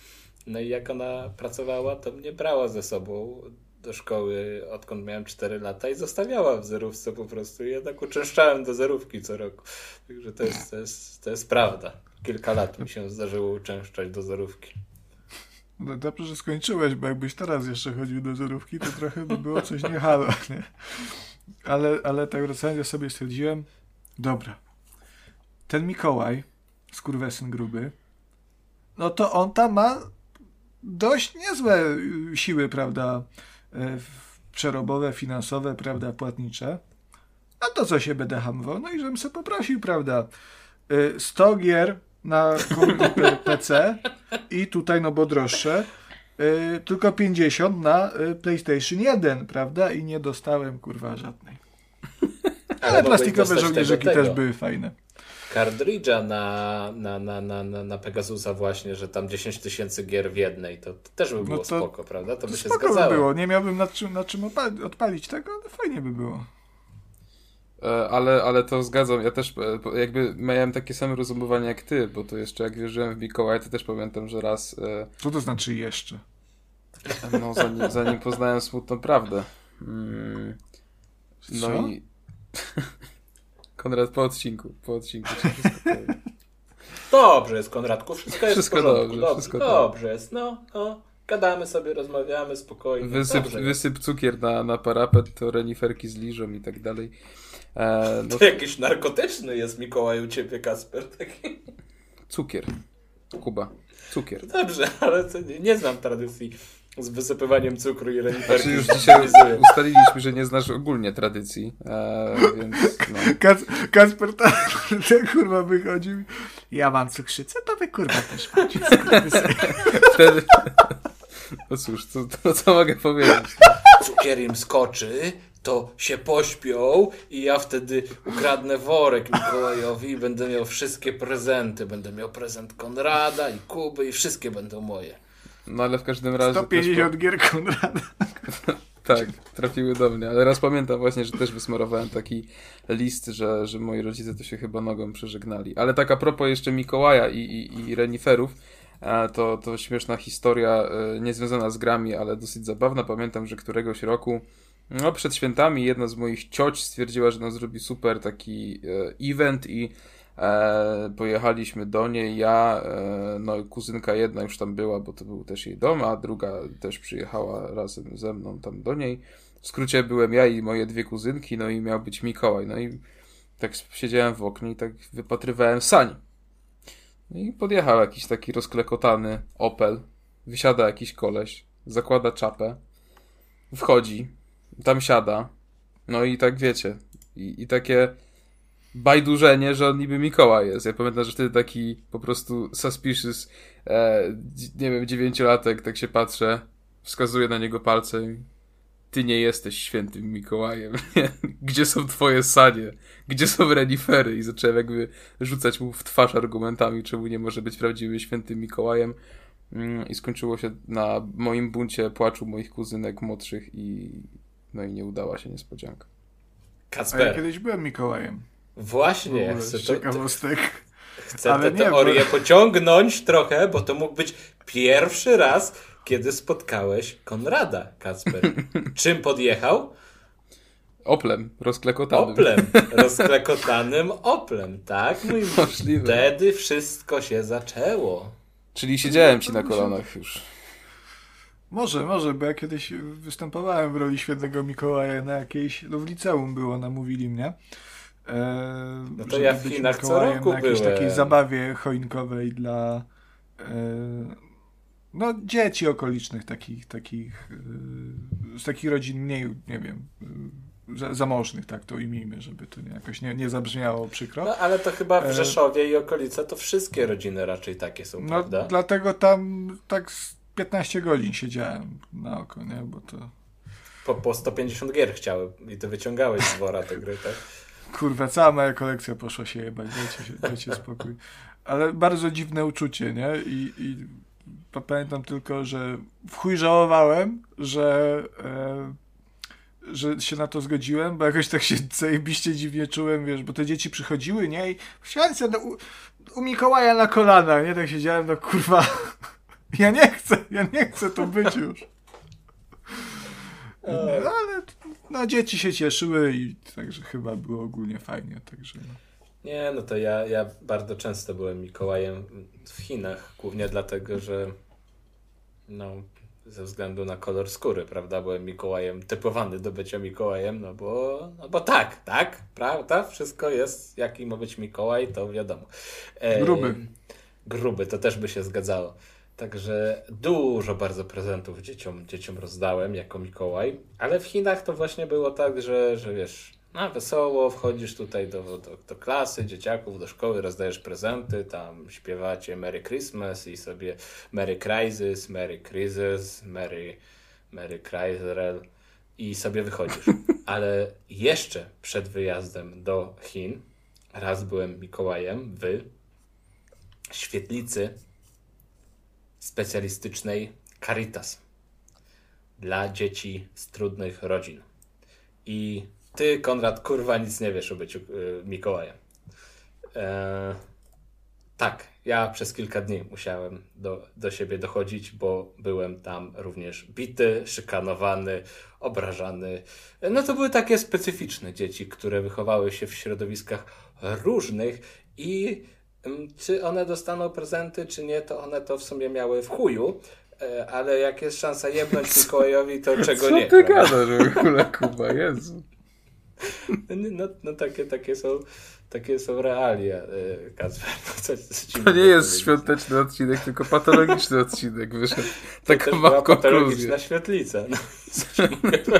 No i jak ona pracowała, to mnie brała ze sobą do szkoły, odkąd miałem 4 lata i zostawiała w zerówce po prostu. I jednak uczęszczałem do zerówki co roku. Także to jest, to jest, to jest prawda. Kilka lat mi się zdarzyło uczęszczać do zerówki. No dobrze, że skończyłeś, bo jakbyś teraz jeszcze chodził do zerówki, to trochę by było coś nie halo, nie? Ale, ale tak wracając, ja sobie stwierdziłem, dobra, ten Mikołaj, skurwesyn gruby, no to on tam ma dość niezłe y, siły, prawda, e, przerobowe, finansowe, prawda, płatnicze. A to co się będę hamował? No i żebym sobie poprosił, prawda, 100 y, gier na komputer PC i tutaj, no bo droższe, y, tylko 50 na PlayStation 1, prawda? I nie dostałem, kurwa, żadnej. Ale plastikowe żołnierzyki też były fajne. Cardridge'a na, na, na, na, na Pegasusa właśnie, że tam 10 tysięcy gier w jednej, to, to też by no było no to, spoko, prawda? To by się spoko zgadzało. By było. Nie miałbym nad czym, nad czym odpalić tego, ale fajnie by było. E, ale, ale to zgadzam, ja też e, jakby miałem takie same rozumowanie jak ty, bo to jeszcze jak wierzyłem w Mikołaj, to też pamiętam, że raz... E, Co to znaczy jeszcze? No, zanim, zanim poznałem smutną prawdę. Mm, no Co? i... Konrad po odcinku, po odcinku. Dobrze jest, Konradku, wszystko jest wszystko w porządku. Dobrze, dobrze, wszystko dobrze jest, no, no. Gadamy sobie, rozmawiamy spokojnie. Wysyp, wysyp cukier na, na parapet, to reniferki zliżą i tak dalej. E, no... To jakiś narkotyczny jest Mikołaj u ciebie, Kasper. Taki. Cukier. Kuba. Cukier. Dobrze, ale nie, nie znam tradycji z wysypywaniem cukru i reniferki. Znaczy już dzisiaj ustaliliśmy, że nie znasz ogólnie tradycji, e, więc no. Kac, Kacper tak, kurwa wychodził. Ja mam cukrzycę, to wy kurwa też macie. Wtedy... No cóż, to, to co mogę powiedzieć? Cukier im skoczy, to się pośpią i ja wtedy ukradnę worek Mikołajowi i będę miał wszystkie prezenty. Będę miał prezent Konrada i Kuby i wszystkie będą moje. No ale w każdym razie... 150 też... gier Konrada. tak, trafiły do mnie. Ale raz pamiętam właśnie, że też wysmarowałem taki list, że, że moi rodzice to się chyba nogą przeżegnali. Ale tak a propos jeszcze Mikołaja i, i, i reniferów, e, to, to śmieszna historia, e, niezwiązana z grami, ale dosyć zabawna. Pamiętam, że któregoś roku no, przed świętami jedna z moich cioć stwierdziła, że nam zrobi super taki e, event i e, pojechaliśmy do niej. Ja, e, no kuzynka jedna już tam była, bo to był też jej dom, a druga też przyjechała razem ze mną tam do niej. W skrócie byłem ja i moje dwie kuzynki, no i miał być Mikołaj. No i tak siedziałem w oknie i tak wypatrywałem sani. No i podjechał jakiś taki rozklekotany Opel. Wysiada jakiś koleś, zakłada czapę, wchodzi, tam siada. No i tak wiecie. I, i takie bajdurzenie, że on niby Mikołaj jest. Ja pamiętam, że wtedy taki po prostu suspicious, e, nie wiem, dziewięciolatek, tak się patrzę, wskazuje na niego palcem. Ty nie jesteś świętym Mikołajem. Gdzie są twoje sanie? Gdzie są renifery? I zacząłem jakby rzucać mu w twarz argumentami, czemu nie może być prawdziwym świętym Mikołajem. Mm, I skończyło się na moim buncie płaczu moich kuzynek młodszych i, no i nie udała się niespodzianka. Kacper. A ja kiedyś byłem Mikołajem. Właśnie. Chcę to, ciekawostek. Chcę tę teorię bo... pociągnąć trochę, bo to mógł być pierwszy raz, kiedy spotkałeś Konrada, Kacper. Czym podjechał? Oplem, rozklekotanym. Oplem, rozklekotanym oplem, tak? Mój Możliwe. Wtedy wszystko się zaczęło. Czyli siedziałem ci na kolanach już. Może, może, bo ja kiedyś występowałem w roli świętego Mikołaja na jakiejś, no w liceum było, namówili mnie. No to ja w Chinach co roku na jakiejś byłem. takiej zabawie choinkowej dla no dzieci okolicznych, takich, takich e, z takich rodzin mniej, nie wiem, e, zamożnych, tak to imiejmy, żeby to nie, jakoś nie, nie zabrzmiało przykro. No ale to chyba w e, Rzeszowie i okolice to wszystkie rodziny raczej takie są, no, prawda? Dlatego tam tak 15 godzin siedziałem na oko, nie? Bo to... Po, po 150 gier chciały i ty wyciągałeś z wora te gry, tak? Kurwa, cała moja kolekcja poszła się jebać, dajcie, dajcie spokój. Ale bardzo dziwne uczucie, nie? I, i pamiętam tylko, że w chuj żałowałem, że, e, że się na to zgodziłem, bo jakoś tak się zajebiście dziwnie czułem, wiesz, bo te dzieci przychodziły, nie? I wsiadłem sobie u, u Mikołaja na kolana, nie? Tak siedziałem, no kurwa ja nie chcę, ja nie chcę tu być już. No, ale no, dzieci się cieszyły i także chyba było ogólnie fajnie, także no. Nie, no to ja, ja bardzo często byłem Mikołajem w Chinach, głównie dlatego, że no, ze względu na kolor skóry, prawda, byłem Mikołajem typowany do bycia Mikołajem, no bo, no bo tak, tak, prawda, wszystko jest, jaki ma być Mikołaj, to wiadomo. E, gruby. Gruby, to też by się zgadzało. Także dużo bardzo prezentów dzieciom, dzieciom rozdałem jako Mikołaj, ale w Chinach to właśnie było tak, że, że wiesz, na wesoło wchodzisz tutaj do, do, do klasy dzieciaków, do szkoły, rozdajesz prezenty, tam śpiewacie Merry Christmas i sobie Merry Crisis, Merry Crisis, Merry, Merry Chrysler i sobie wychodzisz. Ale jeszcze przed wyjazdem do Chin raz byłem Mikołajem w świetlicy specjalistycznej Caritas dla dzieci z trudnych rodzin. I ty, Konrad, kurwa, nic nie wiesz o byciu yy, Mikołajem. E, tak, ja przez kilka dni musiałem do, do siebie dochodzić, bo byłem tam również bity, szykanowany, obrażany. No to były takie specyficzne dzieci, które wychowały się w środowiskach różnych i czy one dostaną prezenty, czy nie, to one to w sumie miały w chuju, e, ale jak jest szansa jebnąć Mikołajowi, to czego Co nie. Co ty gadasz w ogóle, Kuba, Jezu. No, no takie, takie, są, takie są realia, e, Kacper. No, co, co to nie jest świąteczny odcinek, tylko patologiczny odcinek wyszedł. Taką mam patologiczna świetlica. No,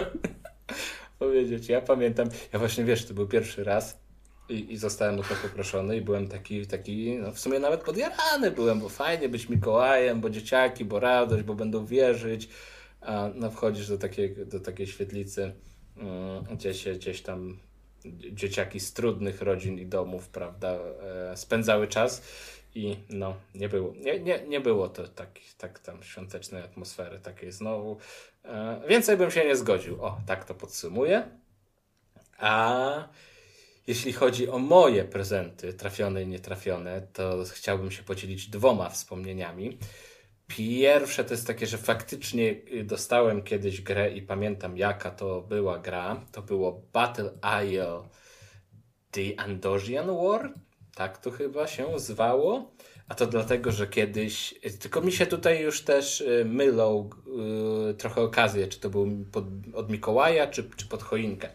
powiedzieć. Ja pamiętam, ja właśnie wiesz, to był pierwszy raz i, i zostałem o to poproszony i byłem taki, taki no w sumie nawet podjarany byłem, bo fajnie być Mikołajem, bo dzieciaki, bo radość, bo będą wierzyć, a no wchodzisz do takiej, do takiej świetlicy, um, gdzie się gdzieś tam dzieciaki z trudnych rodzin i domów, prawda, e, spędzały czas i no, nie było, nie, nie, nie było to tak, tak tam świątecznej atmosfery takiej znowu. E, więcej bym się nie zgodził. O, tak to podsumuję. A jeśli chodzi o moje prezenty, trafione i nietrafione, to chciałbym się podzielić dwoma wspomnieniami. Pierwsze to jest takie, że faktycznie dostałem kiedyś grę i pamiętam jaka to była gra. To było Battle Isle The Andosian War, tak to chyba się zwało. A to dlatego, że kiedyś, tylko mi się tutaj już też y, mylą yy, trochę okazje, czy to był pod, od Mikołaja, czy, czy pod choinkę.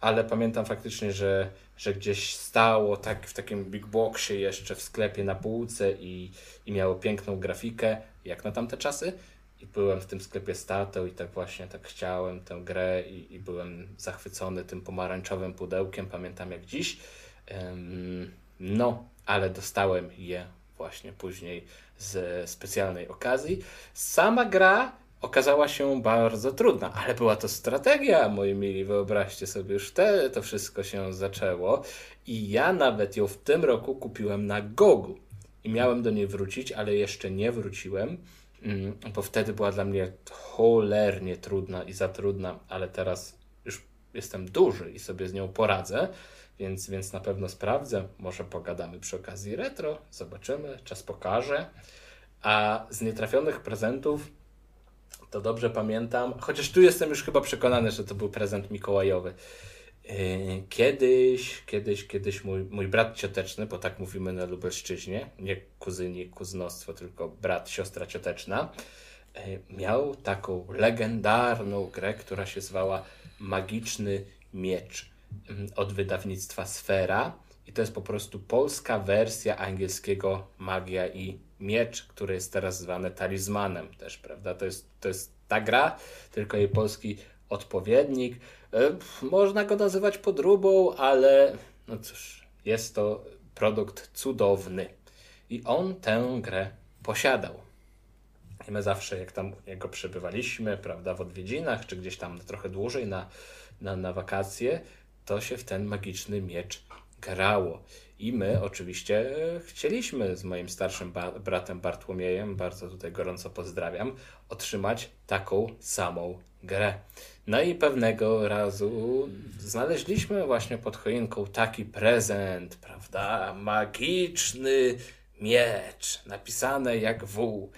Ale pamiętam faktycznie, że, że gdzieś stało tak w takim big boxie jeszcze w sklepie na półce i, i miało piękną grafikę, jak na tamte czasy. I byłem w tym sklepie z tatą i tak właśnie tak chciałem tę grę i, i byłem zachwycony tym pomarańczowym pudełkiem, pamiętam jak dziś. Um, no, ale dostałem je właśnie później z specjalnej okazji. Sama gra okazała się bardzo trudna, ale była to strategia, moi mili, wyobraźcie sobie, już wtedy to wszystko się zaczęło i ja nawet ją w tym roku kupiłem na Gogu i miałem do niej wrócić, ale jeszcze nie wróciłem, mm, bo wtedy była dla mnie cholernie trudna i za trudna, ale teraz już jestem duży i sobie z nią poradzę. Więc, więc na pewno sprawdzę. Może pogadamy przy okazji retro, zobaczymy, czas pokaże. A z nietrafionych prezentów to dobrze pamiętam, chociaż tu jestem już chyba przekonany, że to był prezent mikołajowy. Yy, kiedyś, kiedyś, kiedyś mój, mój brat cioteczny, bo tak mówimy na Lubelszczyźnie, nie kuzyni, kuzynostwo, tylko brat, siostra cioteczna, yy, miał taką legendarną grę, która się zwała Magiczny Miecz. Mm, od wydawnictwa Sfera to jest po prostu polska wersja angielskiego Magia i Miecz, który jest teraz zwany talizmanem też, prawda? To jest, to jest ta gra, tylko jej polski odpowiednik. E, można go nazywać podróbą, ale no cóż, jest to produkt cudowny. I on tę grę posiadał. I my zawsze, jak tam u niego przebywaliśmy, prawda, w odwiedzinach, czy gdzieś tam trochę dłużej na, na, na wakacje, to się w ten magiczny miecz grało. I my oczywiście chcieliśmy z moim starszym bratem Bartłomiejem, bardzo tutaj gorąco pozdrawiam, otrzymać taką samą grę. No i pewnego razu znaleźliśmy właśnie pod choinką taki prezent, prawda? Magiczny miecz, napisane jak W.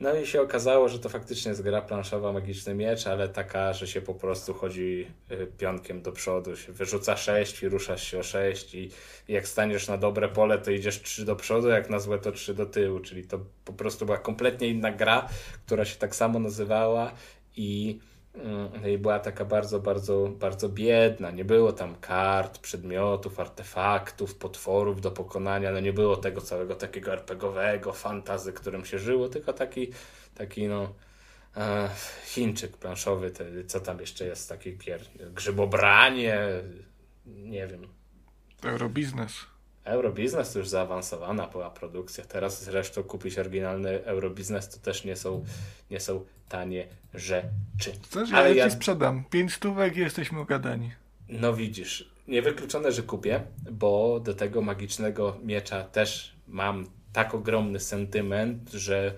No i się okazało, że to faktycznie jest gra planszowa Magiczny Miecz, ale taka, że się po prostu chodzi y, pionkiem do przodu, się wyrzuca 6 i ruszasz się o 6 i jak staniesz na dobre pole, to idziesz 3 do przodu, jak na złe to 3 do tyłu, czyli to po prostu była kompletnie inna gra, która się tak samo nazywała i i była taka bardzo, bardzo, bardzo biedna. Nie było tam kart, przedmiotów, artefaktów, potworów do pokonania. No nie było tego całego takiego RPGowego, fantazy, którym się żyło, tylko taki, taki no, e, Chińczyk planszowy, te, co tam jeszcze jest, taki grzybobranie, nie wiem. Eurobiznes. Eurobiznes to już zaawansowana była produkcja. Teraz zresztą kupić oryginalny Eurobiznes to też nie są, nie są tanie rzeczy. Znaczy, Ale ja, ja ci sprzedam. Pięć stówek i jesteśmy ugadani. No widzisz, niewykluczone, że kupię, bo do tego magicznego miecza też mam tak ogromny sentyment, że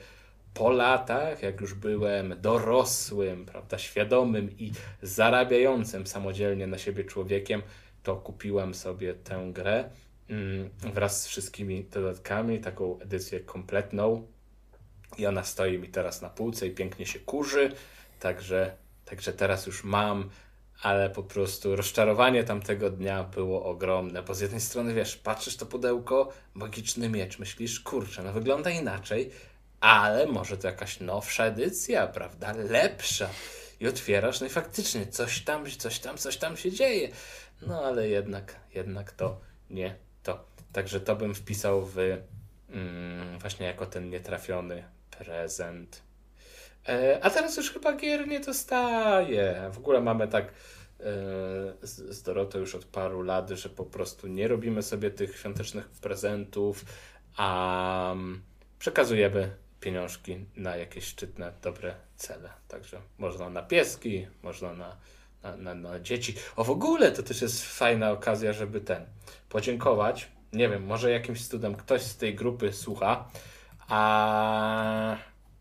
po latach, jak już byłem dorosłym, prawda, świadomym i zarabiającym samodzielnie na siebie człowiekiem, to kupiłem sobie tę grę wraz z wszystkimi dodatkami, taką edycję kompletną. I ona stoi mi teraz na półce i pięknie się kurzy, także, także teraz już mam, ale po prostu rozczarowanie tamtego dnia było ogromne, bo z jednej strony wiesz, patrzysz to pudełko, magiczny miecz, myślisz, kurczę, no wygląda inaczej, ale może to jakaś nowsza edycja, prawda, lepsza. i otwierasz, no i faktycznie coś tam, coś tam, coś tam się dzieje. No ale jednak, jednak to nie. Także to bym wpisał w mm, właśnie jako ten nietrafiony prezent. E, a teraz już chyba gier nie dostaję. W ogóle mamy tak e, z, z Dorotą już od paru lat, że po prostu nie robimy sobie tych świątecznych prezentów, a mm, przekazujemy pieniążki na jakieś szczytne, dobre cele. Także można na pieski, można na, na, na, na dzieci. O w ogóle to też jest fajna okazja, żeby ten podziękować. Nie wiem, może jakimś cudem ktoś z tej grupy słucha, a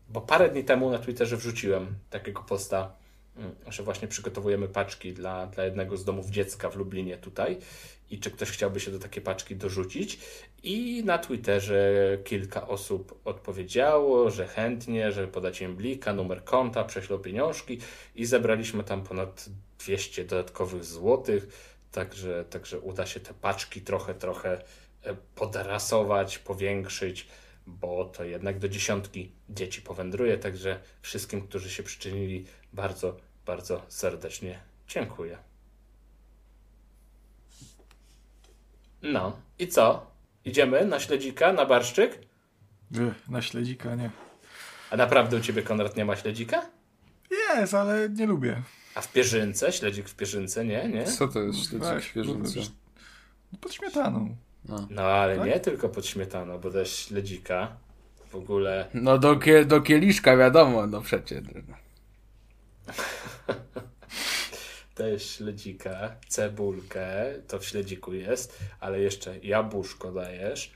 bo parę dni temu na Twitterze wrzuciłem takiego posta, mm, że właśnie przygotowujemy paczki dla, dla jednego z domów dziecka w Lublinie tutaj i czy ktoś chciałby się do takiej paczki dorzucić. I na Twitterze kilka osób odpowiedziało, że chętnie, że podać im blika, numer konta, prześlą pieniążki i zebraliśmy tam ponad 200 dodatkowych złotych, także, także uda się te paczki trochę, trochę podrasować, powiększyć, bo to jednak do dziesiątki dzieci powędruje, także wszystkim, którzy się przyczynili, bardzo, bardzo serdecznie dziękuję. No i co? Idziemy na śledzika, na barszczyk? Ech, na śledzika nie. A naprawdę u ciebie, Konrad, nie ma śledzika? Jest, ale nie lubię. A w pierzynce? Śledzik w pierzynce? Nie, nie? Co to jest śledzik Weź, w bieżąco? no, Pod śmietaną. No ale Tak? nie tylko pod śmietaną, bo też śledzika w ogóle... No do, kie, do kieliszka wiadomo, no przecież. Też śledzika, cebulkę, to w śledziku jest, ale jeszcze jabłuszko dajesz,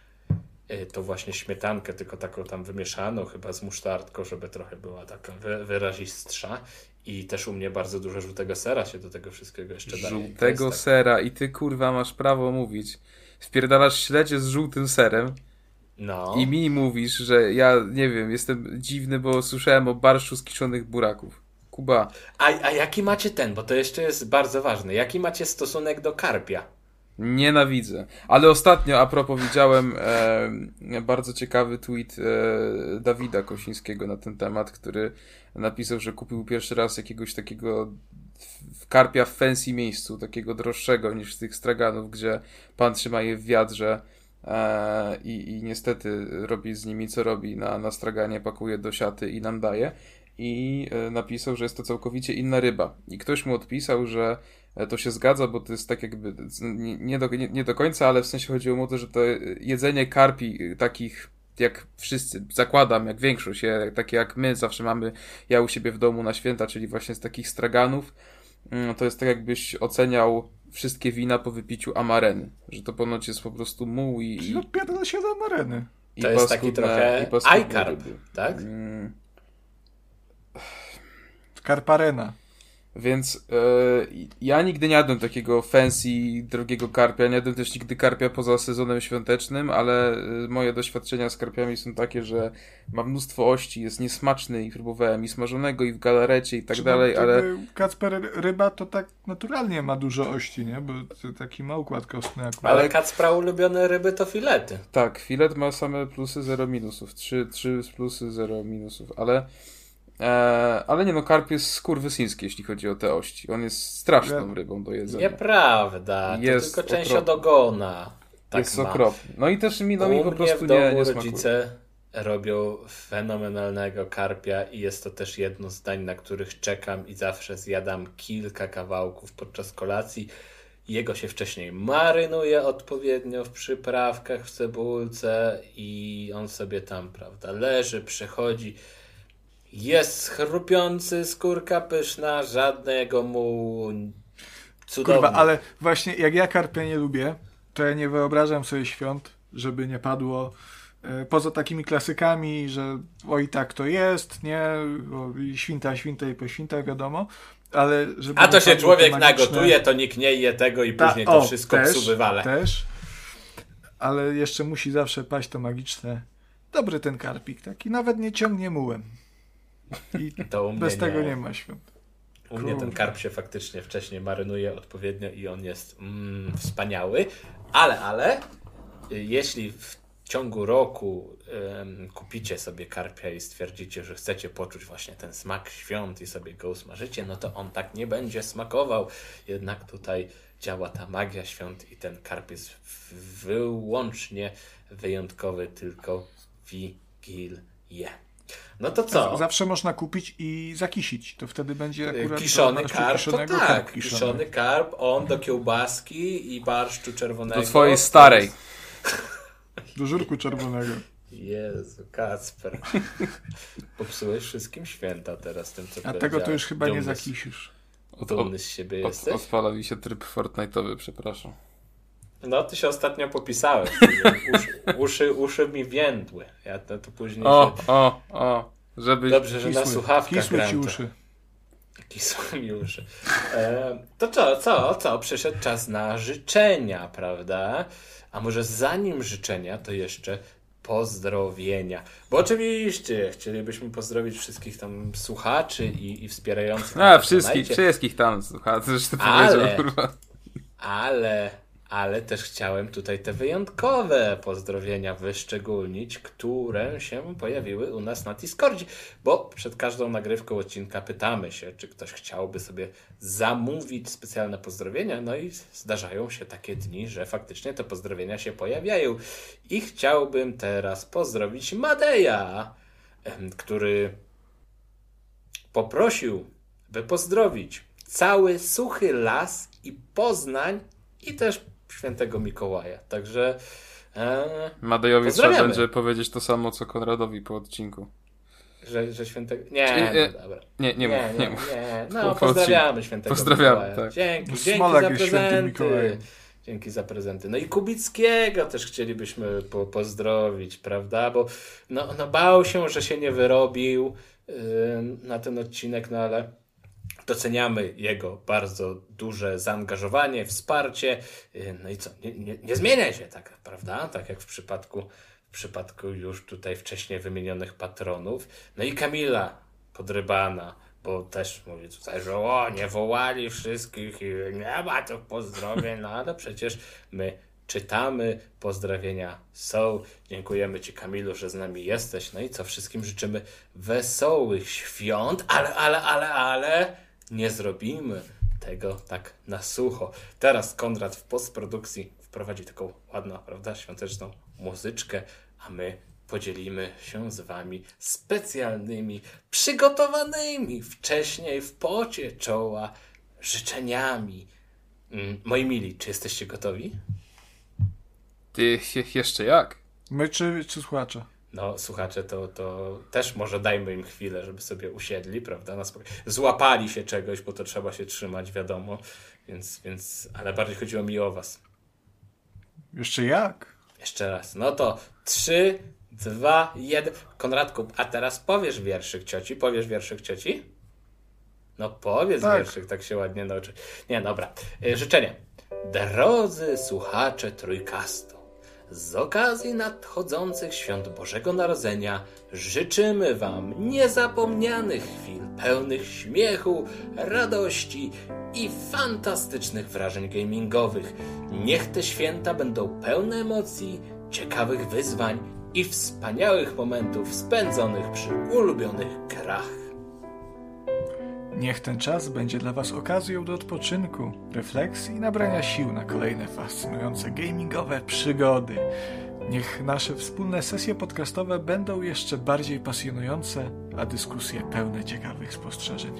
y, to właśnie śmietankę, tylko taką tam wymieszaną, chyba z musztardką, żeby trochę była taka wy- wyrazistsza. I też u mnie bardzo dużo żółtego sera się do tego wszystkiego jeszcze daje. Żółtego tak- sera i ty kurwa masz prawo mówić. Wpierdalasz śledzie z żółtym serem No. i mi mówisz, że ja, nie wiem, jestem dziwny, bo słyszałem o barszu z kiszonych buraków. Kuba, A, a jaki macie ten, bo to jeszcze jest bardzo ważne, jaki macie stosunek do karpia? nienawidzę. Ale ostatnio, a propos, widziałem e, bardzo ciekawy tweet e, Dawida Kosińskiego na ten temat, który napisał, że kupił pierwszy raz jakiegoś takiego w- karpia w fancy miejscu, takiego droższego niż z tych straganów, gdzie pan trzyma je w wiadrze e, i, i niestety robi z nimi co robi na, na straganie, pakuje do siaty i nam daje. I e, napisał, że jest to całkowicie inna ryba. I ktoś mu odpisał, że e, to się zgadza, bo to jest tak jakby nie, do, nie, nie do końca, ale w sensie chodziło o to, że to jedzenie karpi e, takich jak wszyscy, zakładam, jak większość, takie jak my zawsze mamy, ja u siebie w domu na święta, czyli właśnie z takich straganów, to jest tak jakbyś oceniał wszystkie wina po wypiciu amareny, że to ponoć jest po prostu muł i, i, odpierdala się do mareny. i To jest taki trochę i paskudne iCarp, ryby. tak? Mm, Karparena. Więc e, ja nigdy nie jadłem takiego fancy, drogiego karpia. Nie jadłem też nigdy karpia poza sezonem świątecznym, ale e, moje doświadczenia z karpiami są takie, że ma mnóstwo ości, jest niesmaczny i próbowałem i smażonego, i w galarecie i tak Czy dalej, no, ale Kacper ryba to tak naturalnie ma dużo ości, nie? Bo to taki ma układ kostny akurat. Ale Kacpra ulubione ryby to filety. tak, filet ma same plusy, zero minusów. Trzy, trzy plusy, zero minusów, ale e, ale nie no, karp jest skurwysyński, jeśli chodzi o te ości. On jest straszną Ja- rybą do jedzenia. Nieprawda, to Jest tylko część okropny. od ogona. Tak jest ma. okropny. No i też mi, no mi po prostu w domu nie, nie smakuje. rodzice robią fenomenalnego karpia i jest to też jedno z dań, na których czekam i zawsze zjadam kilka kawałków podczas kolacji. Jego się wcześniej marynuje odpowiednio w przyprawkach, w cebulce i on sobie tam, prawda, leży, przechodzi. Jest chrupiący, skórka pyszna, żadnego mu cudownie. Kurwa, ale właśnie jak ja karpia nie lubię, to ja nie wyobrażam sobie świąt, żeby nie padło e, poza takimi klasykami, że oj tak to jest, nie, świnta, świnta i po świntach wiadomo, ale żeby A to się człowiek magiczne- nagotuje, to nikt nie je tego i Ta- później to o, wszystko też, psu wywala. Też, ale jeszcze musi zawsze paść to magiczne. Dobry ten karpik, taki nawet nie ciągnie mułem. I bez nie. tego nie ma świąt. U mnie ten karp się faktycznie wcześniej marynuje odpowiednio i on jest mm, wspaniały, ale, ale y, jeśli w ciągu roku kupicie sobie karpia i stwierdzicie, że chcecie poczuć właśnie ten smak świąt i sobie go usmażycie, no to on tak nie będzie smakował. Jednak tutaj działa ta magia świąt i ten karp jest wyłącznie wyjątkowy tylko w Wigilię. No to co? Zawsze można kupić i zakisić. To wtedy będzie akurat Kiszony karp, to tak, karp kiszony karp, on do kiełbaski i barszczu czerwonego. Do twojej starej. Do żurku czerwonego. Jezu, Kacper. Popsułeś wszystkim święta teraz tym, co A tego to już chyba nie Dumny z- zakisisz. Od, od, Dumny z siebie od, jesteś? odpala mi się tryb Fortnite'owy, przepraszam. No, ty się ostatnio popisałeś. Uszy, uszy, uszy mi więdły. Ja to, to później O, się... o, o. Żeby... Dobrze, że na słuchawkach kisły ci to. uszy. Kisły mi uszy. E, to co, co, co? Przyszedł czas na życzenia, prawda? A może zanim życzenia, to jeszcze pozdrowienia. Bo oczywiście chcielibyśmy pozdrowić wszystkich tam słuchaczy i, i wspierających. A, wszystkich, wszystkich tam, słuchaj, że ty Ale- powiedział, kurwa. Ale, ale też chciałem tutaj te wyjątkowe pozdrowienia wyszczególnić, które się pojawiły u nas na Discordzie, bo przed każdą nagrywką odcinka pytamy się, czy ktoś chciałby sobie zamówić specjalne pozdrowienia, no i zdarzają się takie dni, że faktycznie te pozdrowienia się pojawiają. I chciałbym teraz pozdrowić Madeja, który poprosił, by pozdrowić cały Suchy Las i Poznań i też świętego Mikołaja. Także e, Madejowi trzeba będzie powiedzieć to samo, co Konradowi po odcinku. że, że świętego... Nie, Czy- no dobra. Nie, nie, nie, mów, nie, nie mów. nie. No, Po- po pozdrawiamy świętego Pozdrawiamy, Mikołaja. tak. Dzięki, dzięki za prezenty. Dzięki za prezenty. No i Kubickiego też chcielibyśmy po, pozdrowić, prawda? Bo no, no bał się, że się nie wyrobił yy, na ten odcinek, no ale doceniamy jego bardzo duże zaangażowanie, wsparcie. Yy, no i co? Nie, nie, nie zmieniaj się tak, prawda? Tak jak w przypadku, w przypadku już tutaj wcześniej wymienionych patronów. No i Kamila Podrybana, bo też mówi tutaj, że o, nie wołali wszystkich i nie ma tych pozdrowień, no ale przecież my czytamy, pozdrowienia są. Dziękujemy Ci Kamilu, że z nami jesteś. No i co, wszystkim życzymy wesołych świąt, ale, ale, ale, ale nie zrobimy tego tak na sucho. Teraz Konrad w postprodukcji wprowadzi taką ładną, prawda, świąteczną muzyczkę, a my podzielimy się z Wami specjalnymi, przygotowanymi wcześniej w pocie czoła życzeniami. Mm, Moi mili, czy jesteście gotowi? Ty je, jeszcze jak? My czy, czy słuchacze? No, słuchacze, to, to też może dajmy im chwilę, żeby sobie usiedli, prawda? Na spokojnie. Złapali się czegoś, bo to trzeba się trzymać, wiadomo. Więc, więc, ale bardziej chodziło mi o was. Jeszcze jak? Jeszcze raz. No to trzy, dwa, jeden. Konradku, a teraz powiesz wierszyk cioci? Powiesz wierszyk cioci? No powiedz Tak. wierszyk, tak się ładnie nauczy. Nie, dobra. Y, Życzenie. Drodzy słuchacze Trójkastu, z okazji nadchodzących świąt Bożego Narodzenia życzymy Wam niezapomnianych chwil, pełnych śmiechu, radości i fantastycznych wrażeń gamingowych. Niech te święta będą pełne emocji, ciekawych wyzwań i wspaniałych momentów spędzonych przy ulubionych grach. Niech ten czas będzie dla Was okazją do odpoczynku, refleksji i nabrania sił na kolejne fascynujące gamingowe przygody. Niech nasze wspólne sesje podcastowe będą jeszcze bardziej pasjonujące, a dyskusje pełne ciekawych spostrzeżeń.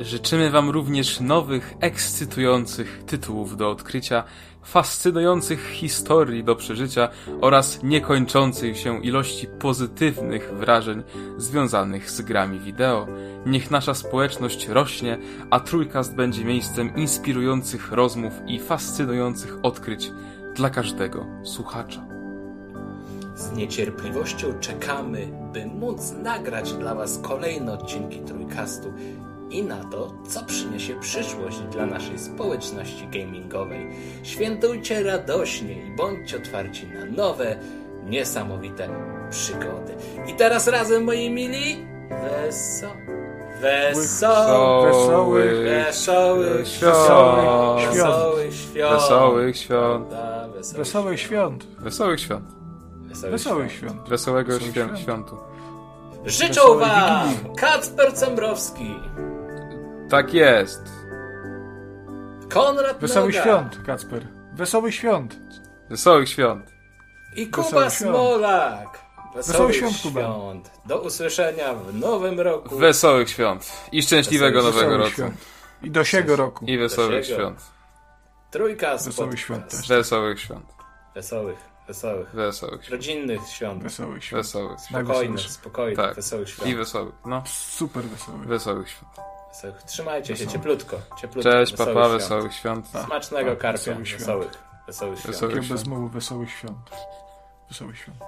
Życzymy Wam również nowych, ekscytujących tytułów do odkrycia, fascynujących historii do przeżycia oraz niekończącej się ilości pozytywnych wrażeń związanych z grami wideo. Niech nasza społeczność rośnie, a Trójkast będzie miejscem inspirujących rozmów i fascynujących odkryć dla każdego słuchacza. Z niecierpliwością czekamy, by móc nagrać dla Was kolejne odcinki Trójkastu i na to, co przyniesie przyszłość dla naszej społeczności gamingowej. Świętujcie radośnie i bądźcie otwarci na nowe, niesamowite przygody. I teraz razem, moi mili, weso, weso, Wesołych wesołych świąt. wesołych świąt, Wesołych świąt. Wesołych Wesołych świąt! Wesołych świąt. Wesołych świąt. Wesołego Wesołych świę- świąt. świątu. Życzą wam. Kacper Cembrowski, Tak jest. Konrad Wesołych Noga świąt, Kacper. Wesołych świąt. Wesołych świąt. i Kuba Wesołych. Smolak. Wesołych świąt, Kuba. świąt. Do usłyszenia w nowym roku. Wesołych świąt. I szczęśliwego Wesołych nowego Wesołych roku. świąt. I do siego roku. I wesołych świąt. Trójka z Wesołych świąt też. Wesołych świąt. Wesołych, wesołych. Wesołych świąt. Rodzinnych świąt. Wesołych świąt. Wesołych. Spokojnych, spokojnych, Tak. wesołych świąt. I wesołych. No. Super wesołych. Wesołych świąt. Wesołych. Trzymajcie się cieplutko. cieplutko. Cześć, Wesołych papa, świąt. wesołych świąt. Tak. Smacznego Tak, karpia. wesołych świąt. Wesołych. Wesołych świąt. Wesołych świąt. bezmowy wesołych świąt. Wesołych świąt.